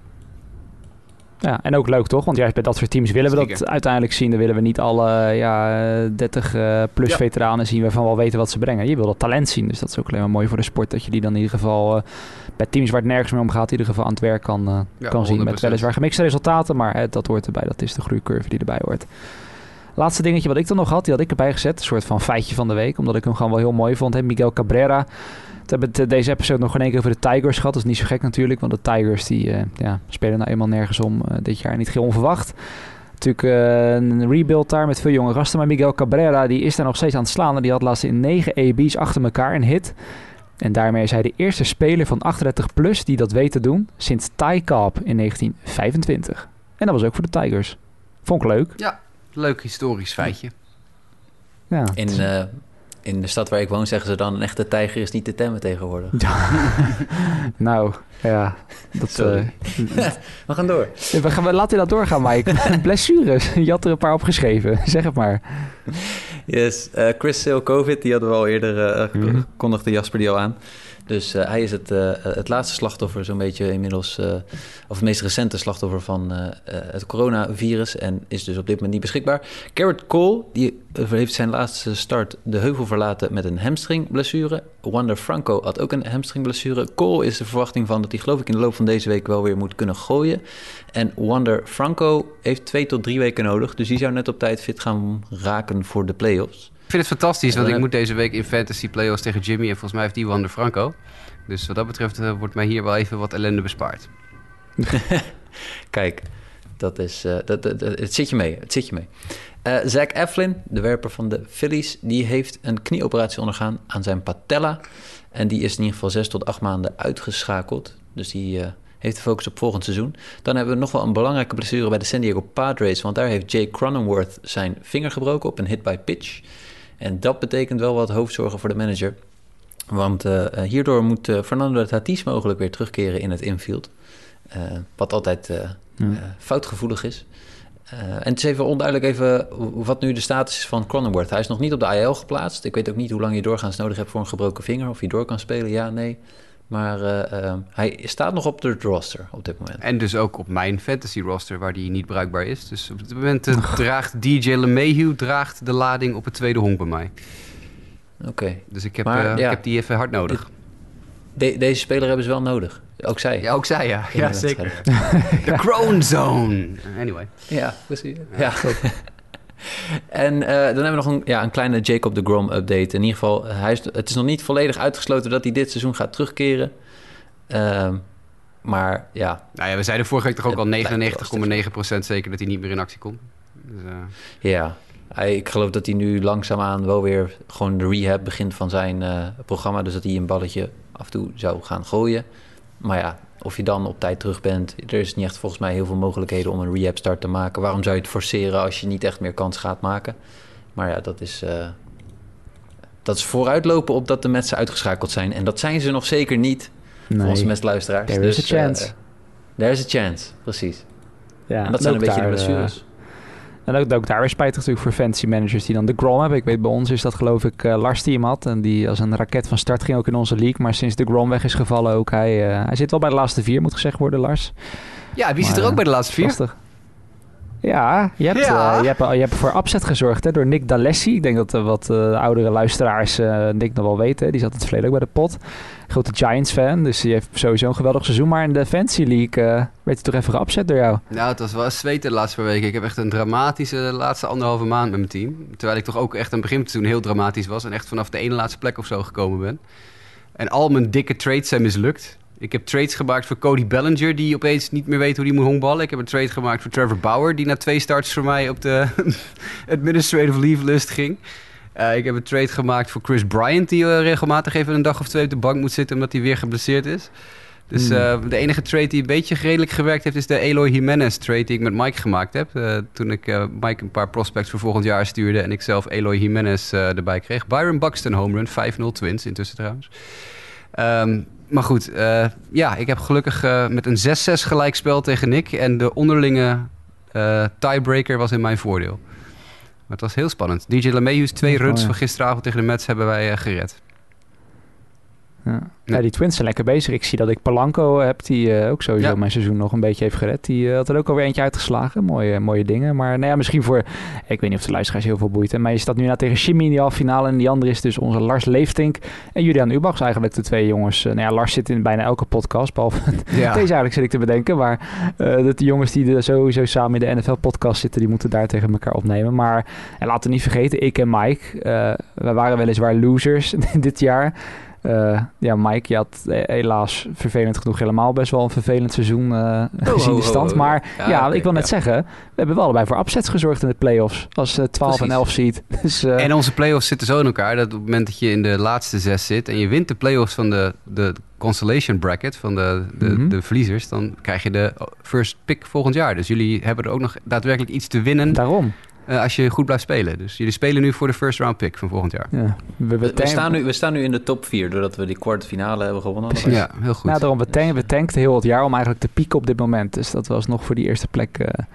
Ja, en ook leuk toch? Want juist bij dat soort teams willen we dat uiteindelijk zien. Dan willen we niet alle ja, 30 eh, Ja. veteranen zien waarvan we al weten wat ze brengen. Je wil dat talent zien. Dus dat is ook alleen maar mooi voor de sport. Dat je die dan in ieder geval eh, bij teams waar het nergens meer om gaat, in ieder geval aan het werk kan, eh, Ja, kan zien. Met 100%. weliswaar gemixte resultaten, maar hè, dat hoort erbij. Dat is de groeicurve die erbij hoort. Laatste dingetje wat ik dan nog had, die had ik erbij gezet. Een soort van feitje van de week, omdat ik hem gewoon wel heel mooi vond. Hè? Miguel Cabrera. We hebben het, eh, deze episode nog in één keer over de Tigers gehad. Dat is niet zo gek natuurlijk, want de Tigers die, eh, ja, spelen nou eenmaal nergens om eh, dit jaar. Niet heel onverwacht. Natuurlijk eh, een rebuild daar met veel jonge gasten. Maar Miguel Cabrera die is daar nog steeds aan het slaan. En die had laatst in negen AB's achter elkaar een hit. En daarmee is hij de eerste speler van 38 plus die dat weet te doen sinds Ty Cobb in 1925. En dat was ook voor de Tigers. Vond ik leuk. Leuk historisch feitje. Ja. In, eh, in de stad waar ik woon zeggen ze dan... een echte tijger is niet te temmen tegenwoordig. nou, ja. Dat, eh, We gaan door. we gaan, laten we dat doorgaan, Mike. Blessures. Je had er een paar opgeschreven. Zeg het maar. Yes, eh, Chris Sale COVID, die hadden we al eerder eh, Mhm. kondigde Jasper die al aan. Dus eh, hij is het, eh, het laatste slachtoffer, zo'n beetje inmiddels, eh, of het meest recente slachtoffer van het coronavirus en is dus op dit moment niet beschikbaar. Garrett Cole, die heeft zijn laatste start de heuvel verlaten met een hamstringblessure. Wander Franco had ook een hamstringblessure. Cole is de verwachting van dat hij geloof ik in de loop van deze week wel weer moet kunnen gooien. En Wander Franco heeft twee tot drie weken nodig, dus die zou net op tijd fit gaan raken voor de playoffs. Ik vind het fantastisch, want ik moet deze week in fantasy playoffs tegen Jimmy. En volgens mij heeft die Wander Franco. Dus wat dat betreft eh, wordt mij hier wel even wat ellende bespaard. Kijk, Dat is, eh, dat, dat, dat- het zit je mee. Het zit je mee. Eh Zach Eflin, de werper van de Phillies, die heeft een knieoperatie ondergaan aan zijn patella. En die is in ieder geval zes tot acht maanden uitgeschakeld. Dus die heeft de focus op volgend seizoen. Dan hebben we nog wel een belangrijke blessure bij de San Diego Padres. Want daar heeft Jay Cronenworth zijn vinger gebroken op een hit by pitch. En dat betekent wel wat hoofdzorgen voor de manager. Want eh, eh, hierdoor moet eh, Fernando Tatis mogelijk weer terugkeren in het infield. Wat altijd Ja. foutgevoelig is. En het is even onduidelijk even wat nu de status is van Cronenworth. Hij is nog niet op de IL geplaatst. Ik weet ook niet hoe lang je doorgaans nodig hebt voor een gebroken vinger. Of hij door kan spelen, ja, nee. Maar eh, eh, hij staat nog op de roster op dit moment. En dus ook op mijn fantasy roster waar die niet bruikbaar is. Dus op dit moment eh, draagt DJ LeMahieu draagt de lading op het tweede honk bij mij. Oké. Dus ik heb, Maar, eh, ja. ik heb die even hard nodig. De- deze speler hebben ze wel nodig. Ook zij. Ja, ook zij ja. Ja, de zeker. De Crone Zone. Anyway. Ja, precies. Ja. en eh, dan hebben we nog een, ja, een kleine Jacob de Grom update. In ieder geval, hij is, het is nog niet volledig uitgesloten dat hij dit seizoen gaat terugkeren. Ehm, maar ja, Nou ja, we zeiden vorige week toch ook al lijkt 99,9% zeker dat hij niet meer in actie komt. Dus, eh, ja. Hij, ik geloof dat hij nu langzaamaan wel weer gewoon de rehab begint van zijn eh, programma. Dus dat hij een balletje af en toe zou gaan gooien. Maar ja, of je dan op tijd terug bent. Er is niet echt volgens mij heel veel mogelijkheden om een rehab start te maken. Waarom zou je het forceren als je niet echt meer kans gaat maken? Maar ja, dat is, eh, dat is vooruitlopen op dat de Mets uitgeschakeld zijn. En dat zijn ze nog zeker niet voor onze Mets-luisteraars. There is Dus, a chance. eh, there is a chance, precies. Ja, en dat zijn een beetje de daar, blessures. Eh, en ook, ook daar is spijtig natuurlijk voor fantasy managers die dan de Grom hebben. Ik weet bij ons is dat geloof ik eh, Lars die hem had. En die als een raket van start ging ook in onze league. Maar sinds de Grom weg is gevallen ook. Hij, eh, hij zit wel bij de laatste vier moet gezegd worden Lars. ja, wie zit er ook eh, bij de laatste vier? Lastig. Ja, je hebt, Ja. eh, je, hebt, je hebt voor upset gezorgd hè, door Nick D'Alessi. Ik denk dat eh, wat eh, oudere luisteraars eh Nick nog wel weten. Die zat in het verleden ook bij de pot. Grote Giants-fan, dus die heeft sowieso een geweldig seizoen. Maar in de Fantasy League eh, werd hij toch even geupset door jou. Nou, het was wel zweten de laatste paar weken. Ik heb echt een dramatische laatste anderhalve maand met mijn team. Terwijl ik toch ook echt aan het begin van het seizoen heel dramatisch was. En echt vanaf de ene laatste plek of zo gekomen ben. En al mijn dikke trades zijn mislukt. Ik heb trades gemaakt voor Cody Bellinger, die opeens niet meer weet hoe die moet honkballen. Ik heb een trade gemaakt voor Trevor Bauer, die na twee starts voor mij op de administrative leave list ging. Eh, ik heb een trade gemaakt voor Chris Bryant, die eh, regelmatig even een dag of twee op de bank moet zitten omdat hij weer geblesseerd is. Dus Hmm. eh, de enige trade die een beetje redelijk gewerkt heeft, is de Eloy Jimenez trade die ik met Mike gemaakt heb. Toen ik Mike een paar prospects voor volgend jaar stuurde en ik zelf Eloy Jimenez erbij kreeg. Byron Buxton home run, 5-0 twins intussen trouwens. Ehm, maar goed, eh, ja, ik heb gelukkig eh, met een 6-6 gelijkspel tegen Nick. En de onderlinge eh, tiebreaker was in mijn voordeel. Maar het was heel spannend. DJ LeMahieu's twee runs van gisteravond tegen de Mets hebben wij gered. Ja. Ja, die Twins zijn lekker bezig. Ik zie dat ik Palanco heb, die eh, ook sowieso Ja. mijn seizoen nog een beetje heeft gered. Die eh, had er ook alweer eentje uitgeslagen. Mooie, mooie dingen. Maar nou ja, misschien voor... Ik weet niet of de luisteraars heel veel boeit. hè, Maar je staat nu na tegen Jimmy in die halve finale. En die andere is dus onze Lars Leeftink en Julian Ubachs eigenlijk de twee jongens. Eh, nou ja, Lars zit in bijna elke podcast, behalve Ja. deze eigenlijk zit ik te bedenken. Maar dat de jongens die er sowieso samen in de NFL-podcast zitten, die moeten daar tegen elkaar opnemen. Maar en laten we niet vergeten, ik en Mike, we waren weliswaar losers dit jaar. Eh, ja, Mike, je had eh, helaas vervelend genoeg helemaal best wel een vervelend seizoen eh gezien de ho, stand. ho. Maar ja, ik wil net ja. zeggen, we hebben wel allebei voor upsets gezorgd in de playoffs. Als eh 12 en Precies. 11 seed. Dus, En onze playoffs zitten zo in elkaar dat op het moment dat je in de laatste zes zit en je wint de playoffs van de, de constellation bracket van de, de, Mhm. de verliezers, dan krijg je de first pick volgend jaar. Dus jullie hebben er ook nog daadwerkelijk iets te winnen daarom. Eh, als je goed blijft spelen. Dus jullie spelen nu voor de first round pick van volgend jaar. Ja, we, We, we tank- staan nu, we staan nu in de top 4 doordat we die kwartfinale hebben gewonnen. Ja, heel goed. Nou, daarom, we, tank, we tankten heel het jaar om eigenlijk te pieken op dit moment. Dus dat we alsnog voor die eerste plek eh,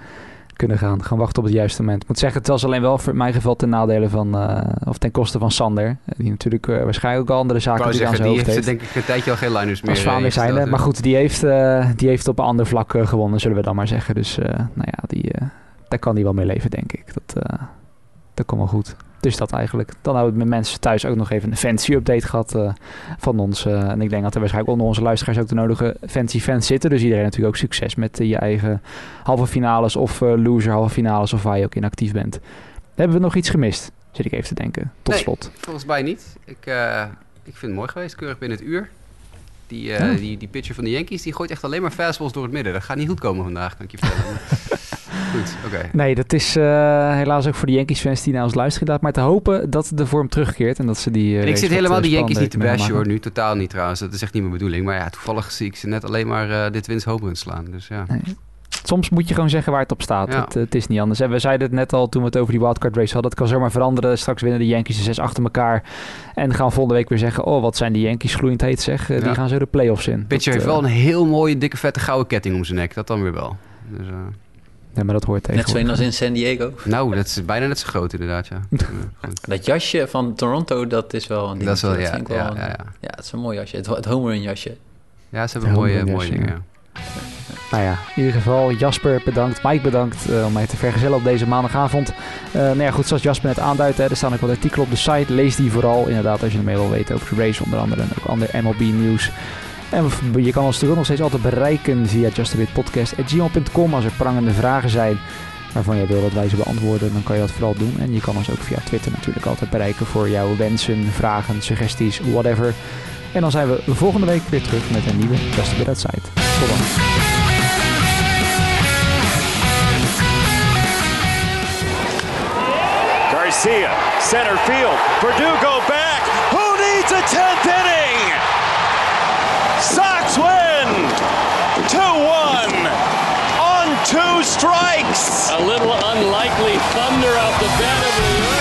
kunnen gaan. Gaan wachten op het juiste moment. Ik moet zeggen, het was alleen wel voor mijn geval ten nadele van... eh, of ten koste van Sander. Die natuurlijk eh, waarschijnlijk ook andere zaken die aan zijn die hoofd heeft heeft. denk ik een tijdje al geen liners meer. Eh, zijn. Maar goed, die heeft, eh, die heeft op een ander vlak gewonnen, zullen we dan maar zeggen. Dus eh, nou ja, die, eh, daar kan hij wel mee leven, denk ik. Dat, eh, dat komt wel goed. Dus dat eigenlijk. Dan hebben we met mensen thuis ook nog even een fancy update gehad eh, van ons. eh, en ik denk dat er waarschijnlijk onder onze luisteraars ook de nodige fancy fans zitten. Dus iedereen natuurlijk ook succes met je eigen halve finales of loser halve finales of waar je ook in actief bent. Hebben we nog iets gemist? Zit ik even te denken. Tot Nee. slot. Volgens mij niet. Ik, ik vind het mooi geweest, keurig binnen het uur. Die, Ja. die, die pitcher van de Yankees die gooit echt alleen maar fastballs door het midden. Dat gaat niet goed komen vandaag, kan ik je vertellen. Goed, oké. Nee, dat is eh, helaas ook voor de Yankees-fans die naar ons luisteren. Inderdaad, maar te hopen dat de vorm terugkeert en dat ze die. eh, En ik zit helemaal eh, de Yankees niet te bashen hoor, nu totaal niet trouwens. Dat is echt niet mijn bedoeling. Maar ja, toevallig zie ik ze net alleen maar dit wins home runs slaan. Dus ja. Nee. Soms moet je gewoon zeggen waar het op staat. Ja. Het, het is niet anders. En we zeiden het net al toen we het over die wildcard race hadden. Het kan zomaar veranderen. Straks winnen de Yankees de zes achter elkaar. En gaan volgende week weer zeggen... oh, wat zijn die Yankees gloeiend heet zeg. Die Ja. gaan zo de playoffs in. Pitcher heeft wel een heel mooie, dikke, vette gouden ketting om zijn nek. Dat dan weer wel. Dus, Nee, maar dat hoort tegen. Net zo een als in San Diego. nou, dat is bijna net zo groot inderdaad, ja. Goed. Dat jasje van Toronto, dat is wel een ding. Dat is wel, ja, wel ja, een- ja, ja. ja, het is een mooi jasje. Het, het home run jasje. Ja, ze hebben Ja, mooie, mooie dingen, ja. ja. Nou ja, in ieder geval Jasper bedankt, Mike bedankt eh, om mij te vergezellen op deze maandagavond. Eh nou ja, goed, zoals Jasper net aanduidt, hè, er staan ook wat artikelen op de site. Lees die vooral, inderdaad, als je er meer wil weten over de race onder andere en ook ander MLB nieuws. En je kan ons natuurlijk nog steeds altijd bereiken via justabitpodcast.gmail.com als er prangende vragen zijn waarvan jij wil dat wij ze beantwoorden, dan kan je dat vooral doen. En je kan ons ook via Twitter natuurlijk altijd bereiken voor jouw wensen, vragen, suggesties, whatever. En dan zijn we volgende week weer terug met een nieuwe Just a Bit Outside. Tot dan. Garcia, center field. Purdue go back. Who needs a 10th inning? Sox 2 1 on two strikes. A little unlikely thunder out the bed of.